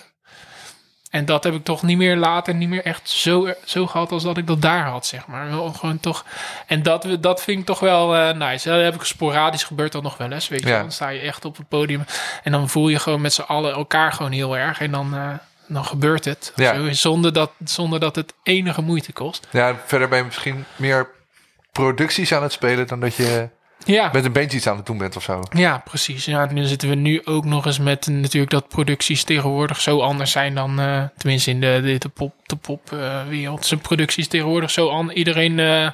En dat heb ik toch niet meer later, niet meer echt zo, zo gehad als dat ik dat daar had, zeg maar. Gewoon toch, en dat, dat vind ik toch wel eh, nice. Dat heb ik sporadisch gebeurd dan nog wel eens, weet je Ja. Dan sta je echt op het podium en dan voel je gewoon met z'n allen elkaar gewoon heel erg. En dan, eh, dan gebeurt het. Ja. Zo, zonder, dat, zonder dat het enige moeite kost. ja, verder ben je misschien meer producties aan het spelen dan dat je Ja. met een bandje iets aan het doen bent of zo. Ja, precies. Ja, nu zitten we nu ook nog eens met natuurlijk dat producties tegenwoordig zo anders zijn dan, eh, tenminste in de, de, de pop, de pop eh, wereld. Zijn producties tegenwoordig zo anders. Iedereen, eh,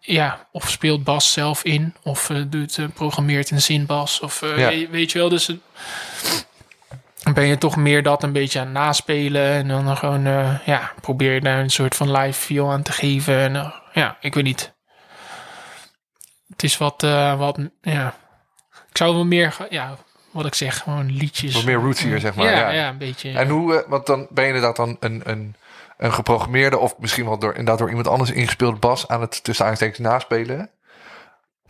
ja, of speelt bas zelf in, of doet, programmeert een zinbas, of Ja. weet, weet je wel. Dus ben je toch meer dat een beetje aan het naspelen en dan gewoon, ja, probeer je daar een soort van live feel aan te geven. En ja, ik weet niet. Het is wat, eh, wat, ja. Ik zou wel meer, ja, wat ik zeg, gewoon liedjes. Wat meer roots hier, zeg maar. ja, Ja, ja. een beetje. En hoe, eh, want dan ben je inderdaad dan een, een, een geprogrammeerde of misschien wel door, inderdaad door iemand anders ingespeeld bas aan het tussen aanstekens naspelen.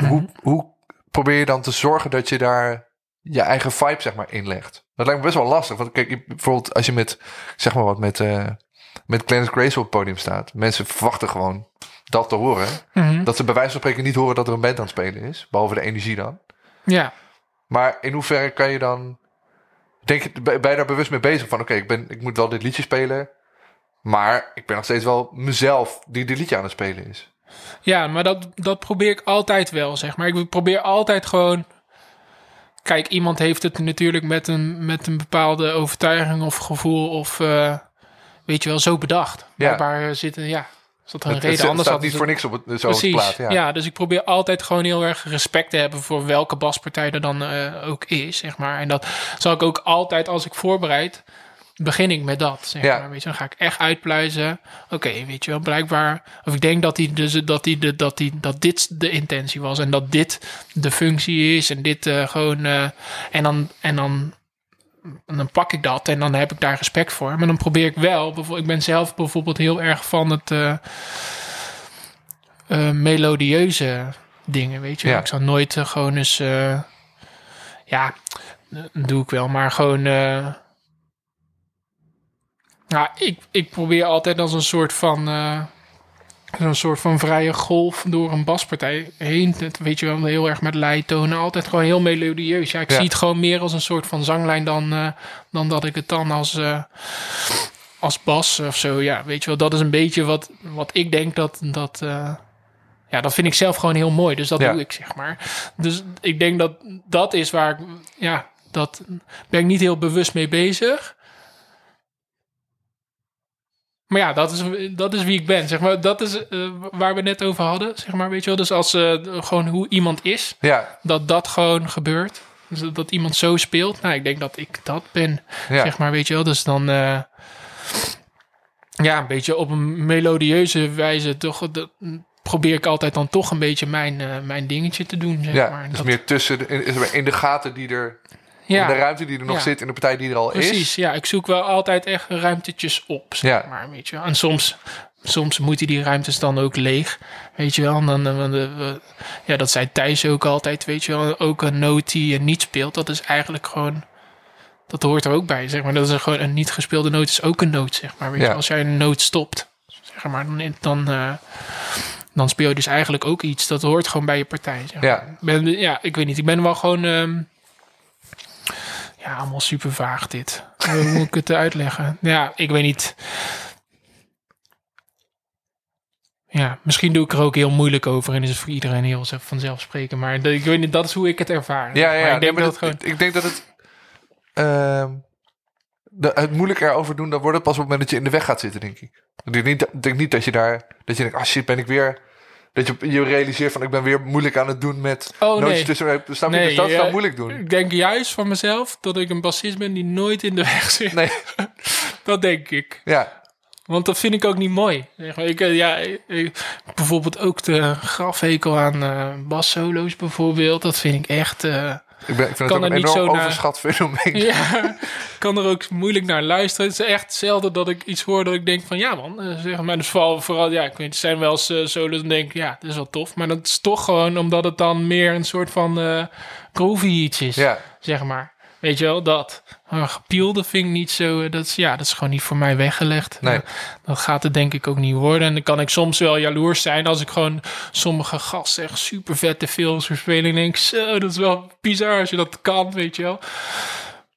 Hoe, Mhm. hoe probeer je dan te zorgen dat je daar je eigen vibe zeg maar inlegt? Dat lijkt me best wel lastig. Want kijk, bijvoorbeeld als je met, zeg maar wat, met, eh met Clarence Grace op het podium staat. Mensen verwachten gewoon dat te horen. Mhm. Dat ze bij wijze van spreken niet horen dat er een band aan het spelen is. Behalve de energie dan. ja. Maar in hoeverre kan je dan... Denk je, ben je daar bewust mee bezig? Van oké, ik ben ik moet wel dit liedje spelen. Maar ik ben nog steeds wel mezelf die dit liedje aan het spelen is. Ja, maar dat, dat probeer ik altijd wel, zeg maar. Ik probeer altijd gewoon... Kijk, iemand heeft het natuurlijk met een, met een bepaalde overtuiging of gevoel of... eh, weet je wel, zo bedacht. Ja. Waar zitten, ja... Dat een Het, reden? het Anders staat niet voor niks op het, zo op het Precies. plaat. Ja. Ja. dus ik probeer altijd gewoon heel erg respect te hebben voor welke baspartij er dan eh, ook is, zeg maar. En dat zal ik ook altijd als ik voorbereid, begin ik met dat. Zeg Ja. maar. Weet je, dan ga ik echt uitpluizen. Oké, weet je wel, blijkbaar. Of ik denk dat, die, dus, dat, die, de, dat, die, dat dit de intentie was en dat dit de functie is en dit eh, gewoon. eh, en dan. En dan en dan pak ik dat en dan heb ik daar respect voor. Maar dan probeer ik wel. Ik ben zelf bijvoorbeeld heel erg van het eh, eh, melodieuze dingen, weet je. Ja. Ik zou nooit eh, gewoon eens... ja, dat doe ik wel, maar gewoon... nou, ik, ik probeer altijd als een soort van... een soort van vrije golf door een baspartij heen. Dat weet je wel, heel erg met leitonen. Altijd gewoon heel melodieus. Ja, ik Ja. zie het gewoon meer als een soort van zanglijn dan, eh, dan dat ik het dan als, eh, als bas of zo. Ja, weet je wel, dat is een beetje wat, wat ik denk dat... dat eh, ja, dat vind ik zelf gewoon heel mooi. Dus dat Ja. doe ik, zeg maar. Dus ik denk dat dat is waar ik... Ja, dat ben ik niet heel bewust mee bezig. Maar ja, dat is, dat is wie ik ben. Zeg maar, dat is eh, waar we net over hadden. Zeg maar, weet je wel? Dus als eh, gewoon hoe iemand is, Ja, dat dat gewoon gebeurt. Dus dat- dat iemand zo speelt. Nou, ik denk dat ik dat ben. ja. Zeg maar, weet je wel. Dus dan, eh, ja, een beetje op een melodieuze wijze toch. Dat, probeer ik altijd dan toch een beetje mijn, mijn dingetje te doen. Zeg ja. maar. dus Dat- meer tussen de, in, in de gaten die er, ja. de ruimte die er nog Ja. zit, in de partij die er al Precies, is. ja. Ik zoek wel altijd echt ruimtetjes op, zeg Ja. maar, weet je. En soms, soms moeten die ruimtes dan ook leeg, weet je wel. En dan, eh, eh, we- ja, dat zei Thijs ook altijd, weet je wel. Ook een noot die je niet speelt, dat is eigenlijk gewoon... Dat hoort er ook bij, zeg maar. Dat is gewoon een niet gespeelde noot is ook een noot, zeg maar. Weet Ja. je, als jij een noot stopt, zeg maar, dan, dan, eh, dan speel je dus eigenlijk ook iets. Dat hoort gewoon bij je partij, zeg maar. Ja. Ik ben, ja, ik weet niet. Ik ben wel gewoon... ehm, ja, allemaal super vaag dit. Hoe moet ik het uitleggen? Ja, ik weet niet. Ja, misschien doe ik er ook heel moeilijk over en is het voor iedereen heel zelf- vanzelfsprekend. Maar ik weet niet, dat is hoe ik het ervaar. Ja, ja, Maar ik denk Nee, maar dat, dat- het gewoon... ik denk dat het. ehm, de, het moeilijk erover doen, dan wordt het pas op het moment dat je in de weg gaat zitten, denk ik. Ik denk niet, ik denk niet dat je daar. Dat je denkt, ah shit, ben ik weer. Dat je je realiseert van ik ben weer moeilijk aan het doen met Oh, nee. tussen. Snap je? Nee, dus dat ja. dan moeilijk doen. Ik denk juist van mezelf dat ik een bassist ben die nooit in de weg zit. Nee, Dat denk ik. ja. Want dat vind ik ook niet mooi. Ik, eh, ja, ik- bijvoorbeeld ook de grafhekel aan eh bassolo's bijvoorbeeld. Dat vind ik echt... eh, Ik, ben, ik vind Kan het ook er een niet enorm zo naar- overschat fenomeen. Ja, kan er ook moeilijk naar luisteren. Het is echt zelden dat ik iets hoor dat ik denk van ja man, eh, zeg maar. Dus vooral, vooral ja, ik weet, het zijn wel eens uh, solos en denk ik, ja, dat is wel tof. Maar dat is toch gewoon omdat het dan meer een soort van eh groovy iets is, Ja, zeg maar. Weet je wel, dat. Maar gepielde vind ik niet zo, eh, dat is, ja, dat is gewoon niet voor mij weggelegd. Nee. Eh, dat gaat het denk ik ook niet worden. En dan kan ik soms wel jaloers zijn als ik gewoon sommige gasten echt super vette films verspelen. En denk, zo, dat is wel bizar als je dat kan, weet je wel.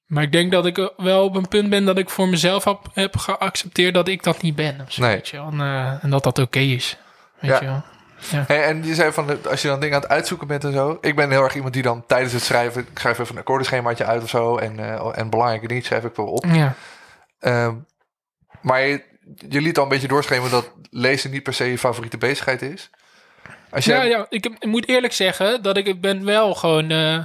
Maar ik denk dat ik wel op een punt ben dat ik voor mezelf heb, heb geaccepteerd dat ik dat niet ben. Zo, Nee. weet je wel. En, eh, en dat dat oké is. Weet Ja. je wel. Hey, en je zei van, als je dan dingen aan het uitzoeken bent en zo. Ik ben heel erg iemand die dan tijdens het schrijven... Ik schrijf even een akkoordenschemaatje uit of zo. En, eh, en belangrijke dingen schrijf ik wel op. Ja. Ehm, maar je, je liet al een beetje doorschemeren dat lezen niet per se je favoriete bezigheid is. Als jij, Ja, ja ik, moet eerlijk zeggen dat ik ben wel gewoon. eh,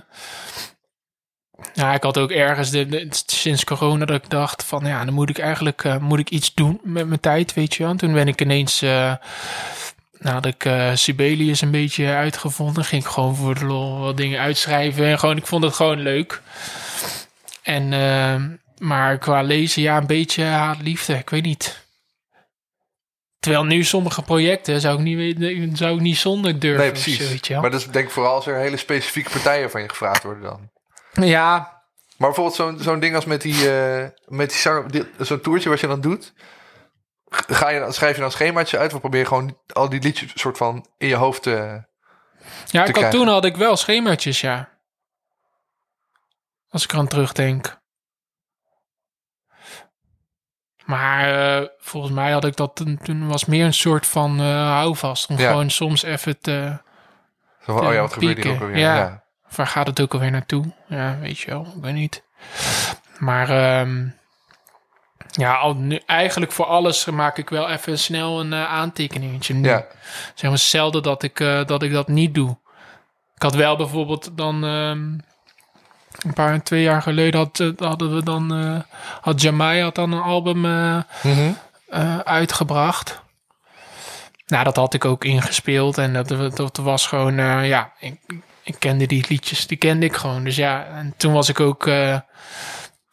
ja, ik had ook ergens de, de- sinds corona dat ik dacht van ja, dan moet ik eigenlijk eh, moet ik iets doen met mijn tijd, weet je wel. En toen ben ik ineens. Had ik eh, Sibelius een beetje uitgevonden. Ging ik gewoon voor de lol wat dingen uitschrijven. En gewoon, ik vond het gewoon leuk. En, eh, maar qua lezen, ja, een beetje haat-liefde. Ik weet niet. Terwijl nu sommige projecten zou ik niet, weten- zou ik niet zonder durven. nee, precies. zo, weet je wel. maar dat is denk ik vooral als er hele specifieke partijen van je gevraagd worden dan. Ja, Maar bijvoorbeeld zo'n zo'n ding als met die, eh, met die- zo'n toertje wat je dan doet. Ga je, dan- schrijf je dan een schemaatje uit? Of probeer je gewoon al die liedjes soort van in je hoofd te... ja te ik had, toen had ik wel schemaatjes, ja. Als ik eraan terugdenk. Maar eh, volgens mij had ik dat toen, toen was meer een soort van eh houvast. Om Ja. gewoon soms even te... Zo van, oh ja, wat gebeurt hier ook pieken. alweer? Ja. Ja. Waar gaat het ook alweer naartoe? Ja, weet je wel. Ik weet niet. Maar ehm, ja, al nu, eigenlijk voor alles maak ik wel even snel een eh, aantekeningetje. Nu. Ja. Zeg maar zelden dat ik, eh, dat ik dat niet doe. Ik had wel bijvoorbeeld dan... ehm, een paar, twee jaar geleden had, eh, hadden we dan... had Jamai had dan een album Mhm. uitgebracht. Nou, dat had ik ook ingespeeld. En dat, dat was gewoon, ja, ik, ik kende die liedjes, die kende ik gewoon. Dus ja, en toen was ik ook eh,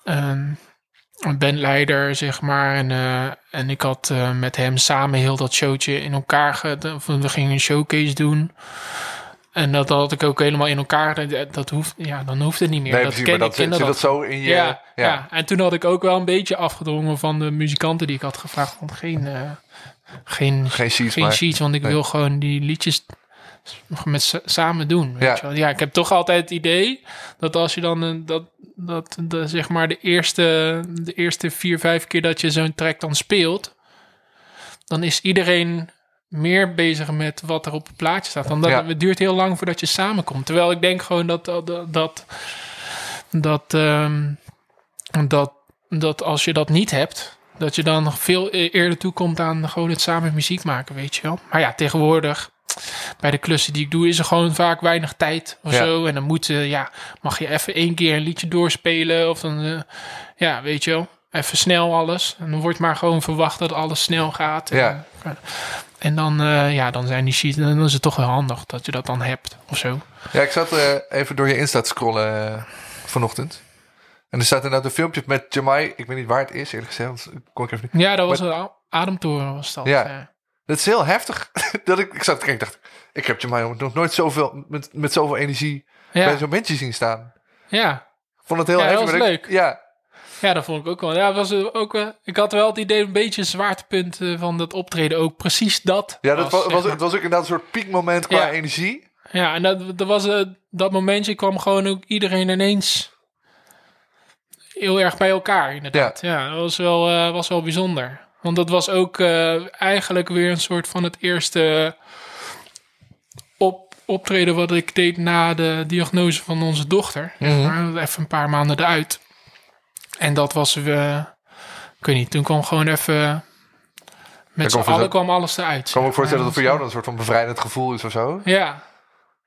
ehm, bandleider, zeg maar. En, eh, en ik had eh, met hem samen heel dat showtje in elkaar... ge- We gingen een showcase doen. En dat had ik ook helemaal in elkaar. Dat, dat hoeft, ja, dan hoeft het niet meer. Nee, dat precies, maar dat ik zit, dat zo in je... ja, ja. ja. en toen had ik ook wel een beetje afgedrongen van de muzikanten die ik had gevraagd. Want geen, eh, geen, Geen sheets, geen maar... sheets, want ik nee. wil gewoon die liedjes met sa- samen doen. Weet Ja. Je wel. ja, ik heb toch altijd het idee dat als je dan eh, dat, dat de, zeg maar de eerste, de eerste vier, vijf keer dat je zo'n track dan speelt, dan is iedereen meer bezig met wat er op het plaatje staat. Want dat, Ja. het duurt heel lang voordat je samenkomt. Terwijl ik denk gewoon dat, dat, dat dat, ehm, dat, dat als je dat niet hebt, dat je dan nog veel e- eerder toekomt aan gewoon het samen muziek maken, weet je wel. Maar ja, tegenwoordig, bij de klussen die ik doe, is er gewoon vaak weinig tijd of Ja. zo. En dan moet, eh, ja, mag je even één keer een liedje doorspelen of dan, eh, ja, weet je wel. Even snel alles. En dan wordt maar gewoon verwacht dat alles snel gaat. En, Ja. eh, en dan, ja, dan zijn die sheets, dan is het toch wel handig dat je dat dan hebt of zo. Ja, ik zat even door je Insta te scrollen vanochtend. En er staat inderdaad een filmpje met Jamai. Ik weet niet waar het is, eerlijk gezegd. kon ik even niet. Ja, dat was een ademtoren was dat. Ja. Dat is heel heftig. dat ik, ik zat te dacht... Ik heb Jamai nog nooit zoveel, met, met zoveel energie bij ja. zo'n mensen zien staan. ja. Ik vond het heel Ja, dat heftig. was maar ik- leuk. Ja, Ja, dat vond ik ook wel. Ja, het was eh, ook, eh, ik had wel het idee, een beetje een zwaartepunt eh, van dat optreden ook. Precies dat. ja dat was, was, het was ook inderdaad een soort piekmoment qua Ja. energie. Ja, en dat, dat was eh, dat momentje kwam gewoon ook iedereen ineens heel erg bij elkaar, inderdaad. Ja, dat was wel, was wel bijzonder. Want dat was ook eh, eigenlijk weer een soort van het eerste op, optreden wat ik deed na de diagnose van onze dochter. Maar even een paar maanden eruit. En dat was, eh ik weet niet, toen kwam gewoon even... Met z'n allen kwam alles eruit. Ik kan me zeg voorstellen dat het voor jou dan een soort van bevrijdend gevoel is of zo. Ja.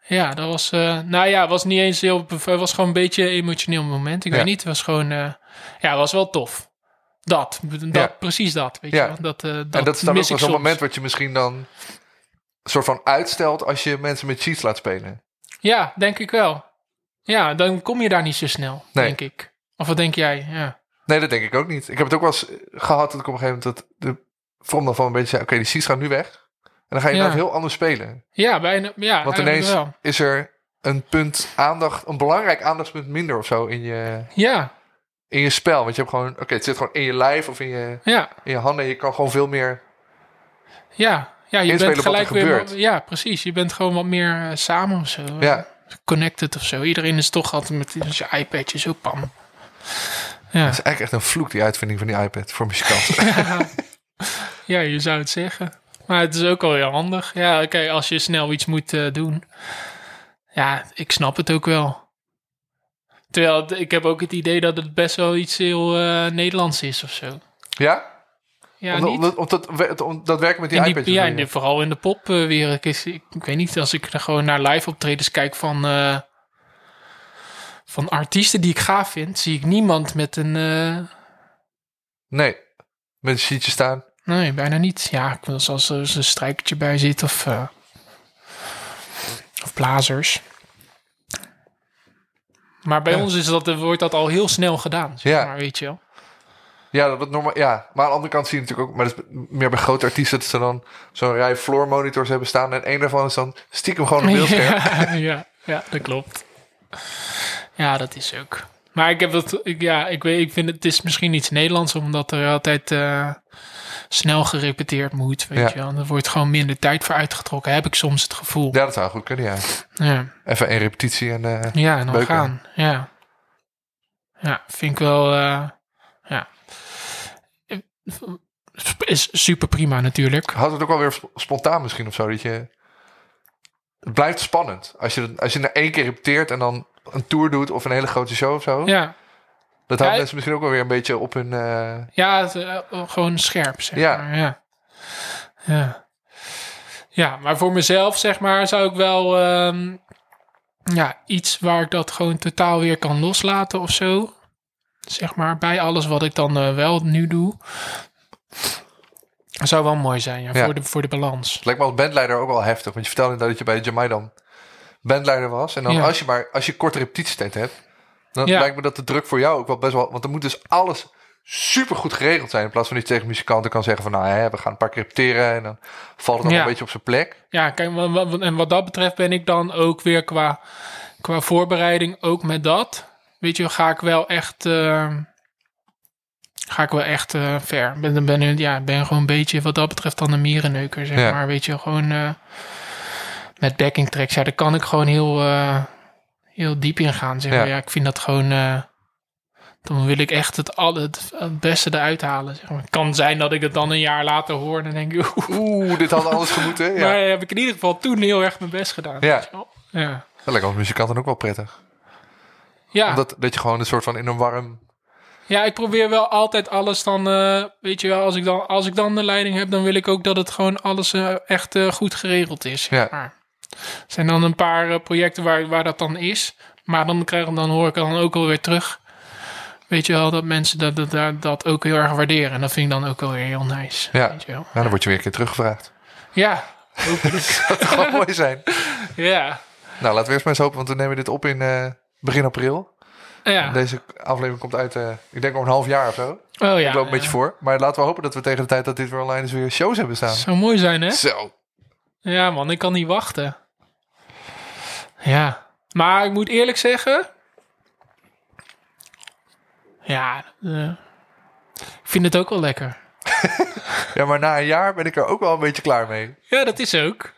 Ja, dat was... eh, nou ja, was niet eens heel... Het was gewoon een beetje een emotioneel moment. Ik Ja. weet niet, het was gewoon... eh, ja, het was wel tof. Dat. dat Ja. Precies dat, weet Ja. je. Dat, eh, dat, en dat is dan ook zo'n moment wat je misschien dan... soort van uitstelt als je mensen met cheats laat spelen. Ja, denk ik wel. Ja, dan kom je daar niet zo snel, Nee. denk ik. Of wat denk jij? Ja. Nee, dat denk ik ook niet. Ik heb het ook wel eens gehad dat ik op een gegeven moment... dat de dan van een beetje zei... Oké, die cheats gaan nu weg. En dan ga je Ja. inderdaad heel anders spelen. Ja, bijna. Ja, Want ineens wel. is er een punt aandacht... Een belangrijk aandachtspunt minder of zo in je, Ja, in je spel. Want je hebt gewoon... Oké, het zit gewoon in je lijf of in je, ja, in je handen. En je kan gewoon veel meer... ja. Ja, je bent gelijk weer... wat- Ja, precies. Je bent gewoon wat meer eh, samen of zo. eh, Ja. Connected of zo. Iedereen is toch altijd met zijn iPadje zo pam. Ja. Het is eigenlijk echt een vloek, die uitvinding van die iPad voor muzikanten. ja, je zou het zeggen. Maar het is ook wel heel handig. Ja, kijk, als je snel iets moet eh, doen. Ja, ik snap het ook wel. Terwijl ik heb ook het idee dat het best wel iets heel eh, Nederlands is of zo. ja? Ja, Om, niet? om, dat, om dat werken met die iPads. ja, in de- vooral in de popwereld. is ik, ik weet niet, als ik er gewoon naar live optredens kijk van, eh, van artiesten die ik gaaf vind, zie ik niemand met een. eh, Nee, met een sheetje staan. nee, bijna niet. Ja, ik wil als er eens een strijkertje bij zit of, eh, of blazers. Maar bij Ja. ons is dat, wordt dat al heel snel gedaan. Zeg Ja. maar, weet je wel. Ja, dat wordt normaal. Ja, maar aan de andere kant zie je natuurlijk ook, maar dat is meer bij grote artiesten dat ze dan zo'n rij floor monitors hebben staan en één daarvan is dan stiekem gewoon een beeldscherm. Ja, ja, dat klopt. Ja, dat is ook. Maar ik heb dat, ik, ja, ik weet, ik vind het, het is misschien iets Nederlands, omdat er altijd eh, snel gerepeteerd moet, weet Ja. je wel. Er wordt gewoon minder tijd voor uitgetrokken, heb ik soms het gevoel. Ja, dat zou goed kunnen, ja. Ja, Even één repetitie en eh, ja en dan Beuken. gaan. Ja. Ja, vind ik wel, eh, ja. Is super prima natuurlijk. houdt het ook wel weer sp- spontaan misschien of zo. Dat je, het blijft spannend. Als je, als je na één keer repeteert en dan een tour doet of een hele grote show of zo. Ja, Dat houdt mensen misschien ook wel weer een beetje op hun... eh, Ja, het, eh, gewoon scherp, zeg Ja. maar. Ja. ja. Ja, maar voor mezelf, zeg maar, zou ik wel... ehm, ja, iets waar ik dat gewoon totaal weer kan loslaten of zo. Zeg maar, bij alles wat ik dan eh, wel nu doe. Zou wel mooi zijn, ja, Ja. Voor, de, voor de balans. Het lijkt me als bandleider ook wel heftig. Want je vertelde dat je bij Jamai dan bandleider was. En dan Ja. als je maar als je korte repetitietijd hebt, dan Ja. lijkt me dat de druk voor jou ook wel best wel. Want dan moet dus alles super goed geregeld zijn. In plaats van dat je tegen muzikanten kan zeggen van nou hè, we gaan een paar keer repeteren. En dan valt het Ja. een beetje op zijn plek. Ja, kijk, en wat dat betreft ben ik dan ook weer qua, qua voorbereiding, ook met dat. Weet je, ga ik wel echt, eh, ga ik wel echt eh, ver. Ben, ben, ja, ben gewoon een beetje wat dat betreft dan een mierenneuker, zeg Ja. maar. Weet je, gewoon eh, met backing tracks, ja, daar kan ik gewoon heel, heel diep in gaan, zeg maar. Ja. Ja, ik vind dat gewoon... eh, dan wil ik echt het, al, het, het beste eruit halen. Zeg maar. Het kan zijn dat ik het dan een jaar later hoor. En dan denk ik, oeh, Oeh, dit had alles gemoeten. Ja. maar heb ik in ieder geval toen heel erg mijn best gedaan. Ja. ja. Dat lijkt als muzikant dan ook wel prettig. Ja. Omdat dat je gewoon een soort van in een warm... Ja, ik probeer wel altijd alles dan, eh, weet je wel, als ik dan, als ik dan de leiding heb, dan wil ik ook dat het gewoon alles eh, echt goed geregeld is. zeg Ja. Maar er zijn dan een paar eh, projecten waar, waar dat dan is, maar dan, krijg, dan hoor ik dan ook alweer terug. Weet je wel, dat mensen dat, dat, dat, dat ook heel erg waarderen. En dat vind ik dan ook wel weer heel nice. Ja. Weet je wel. Nou, dan word je weer een keer teruggevraagd. Ja, hopelijk. Dat zou mooi zijn. ja. Nou, laten we eerst maar eens hopen, want we nemen dit op in eh, begin april. Ja. Deze aflevering komt uit, eh, ik denk over een half jaar of zo. Oh ja. ik loop een beetje voor. Maar laten we hopen dat we tegen de tijd dat dit weer online is weer shows hebben staan. Zou mooi zijn, hè? Zo. Ja, man, ik kan niet wachten. Ja, maar ik moet eerlijk zeggen. Ja, eh, ik vind het ook wel lekker. Ja, maar na een jaar ben ik er ook wel een beetje klaar mee. Ja, dat is ook.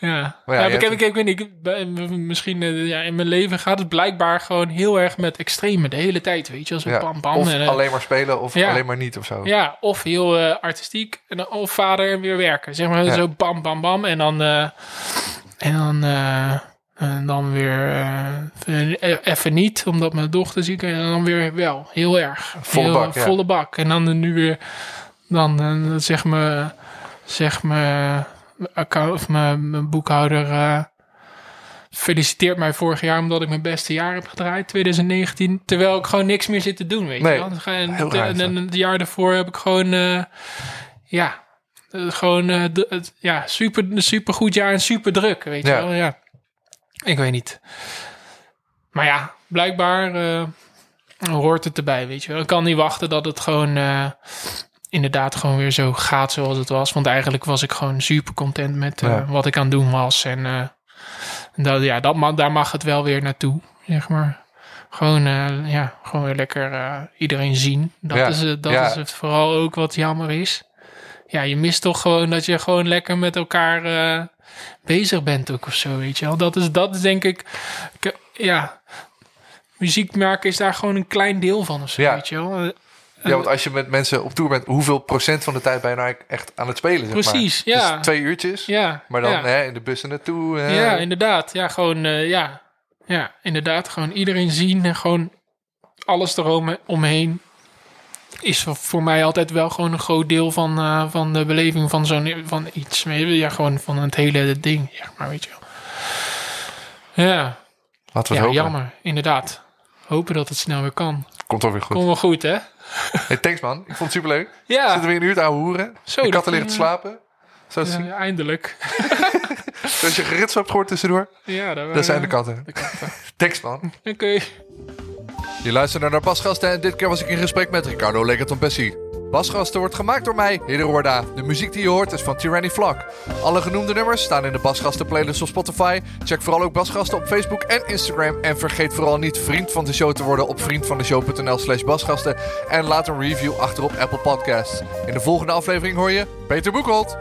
Ja, Maar ja, ja, je ik, heb, ik, ik weet niet, ik misschien eh, ja, in mijn leven gaat het blijkbaar gewoon heel erg met extreme de hele tijd, weet je, als Ja. bam bam. Of en, eh, alleen maar spelen of alleen maar niet of zo. Ja, of heel eh, artistiek. En dan, of vader en weer werken. Zeg maar zo bam, bam, bam. En dan, en dan, en dan weer even niet, omdat mijn dochter ziek is. En dan weer wel. Heel erg. Volle Heel- bak, ja. Volle bak. En dan nu weer, dan zeg me, zeg me, account, of mijn, mijn boekhouder eh, feliciteert mij vorig jaar omdat ik mijn beste jaar heb gedraaid, 2019. Terwijl ik gewoon niks meer zit te doen, weet Nee, je wel. Dus En heel de- raar en het jaar daarvoor heb ik gewoon, eh, ja, eh, gewoon, het, ja, super, super goed jaar en super druk, weet je wel. Ja, ik weet niet. Maar ja, blijkbaar hoort het erbij, weet je wel. Ik kan niet wachten dat het gewoon inderdaad gewoon weer zo gaat zoals het was. Want eigenlijk was ik gewoon super content met eh, Ja. wat ik aan het doen was. En eh, dat, ja, dat, daar mag het wel weer naartoe, zeg maar. Gewoon, eh, ja, gewoon weer lekker iedereen zien. Dat, Ja. is, het, dat Ja. is het vooral ook wat jammer is. Ja, je mist toch gewoon dat je gewoon lekker met elkaar bezig bent ook of zo, weet je wel. Dat is, dat is denk ik, ik- ja, muziek maken is daar gewoon een klein deel van of zo, Ja. weet je wel. Ja, want als je met mensen op tour bent, hoeveel procent van de tijd ben je nou echt aan het spelen? Zeg Precies, maar. ja. Dus twee uurtjes, Ja, maar dan ja. hè, in de bussen naartoe. eh, Ja, inderdaad. Ja, gewoon, eh, ja. Ja, inderdaad. Gewoon iedereen zien en gewoon alles erom omheen is voor, mij altijd wel gewoon een groot deel van, eh, van de beleving van zo'n van iets. Ja, gewoon van het hele ding, zeg maar, weet je wel. Ja, Laten we ja hopen. jammer, inderdaad. Hopen dat het snel weer kan. Komt wel weer goed. Komt wel goed, hè? Hey, thanks man, ik vond het superleuk. Ja, Zitten we weer een uur te ouwe hoeren. Zo, de dat- katten liggen te slapen. Zo ja, eindelijk. Als je gerits hebt gehoord tussendoor, Ja, daar, dat zijn de katten. de katten. Thanks man. Oké. Je luisterde naar Basgasten en dit keer was ik in gesprek met Ricardo Legaton-Pessi. Basgasten wordt gemaakt door mij, Hidde. De muziek die je hoort is van Tyranny Vlak. Alle genoemde nummers staan in de Basgasten playlist op Spotify. Check vooral ook Basgasten op Facebook en Instagram. En vergeet vooral niet vriend van de show te worden op vriendvandeshow.nl slash basgasten. En laat een review achter op Apple Podcasts. In de volgende aflevering hoor je Peter Boekholt.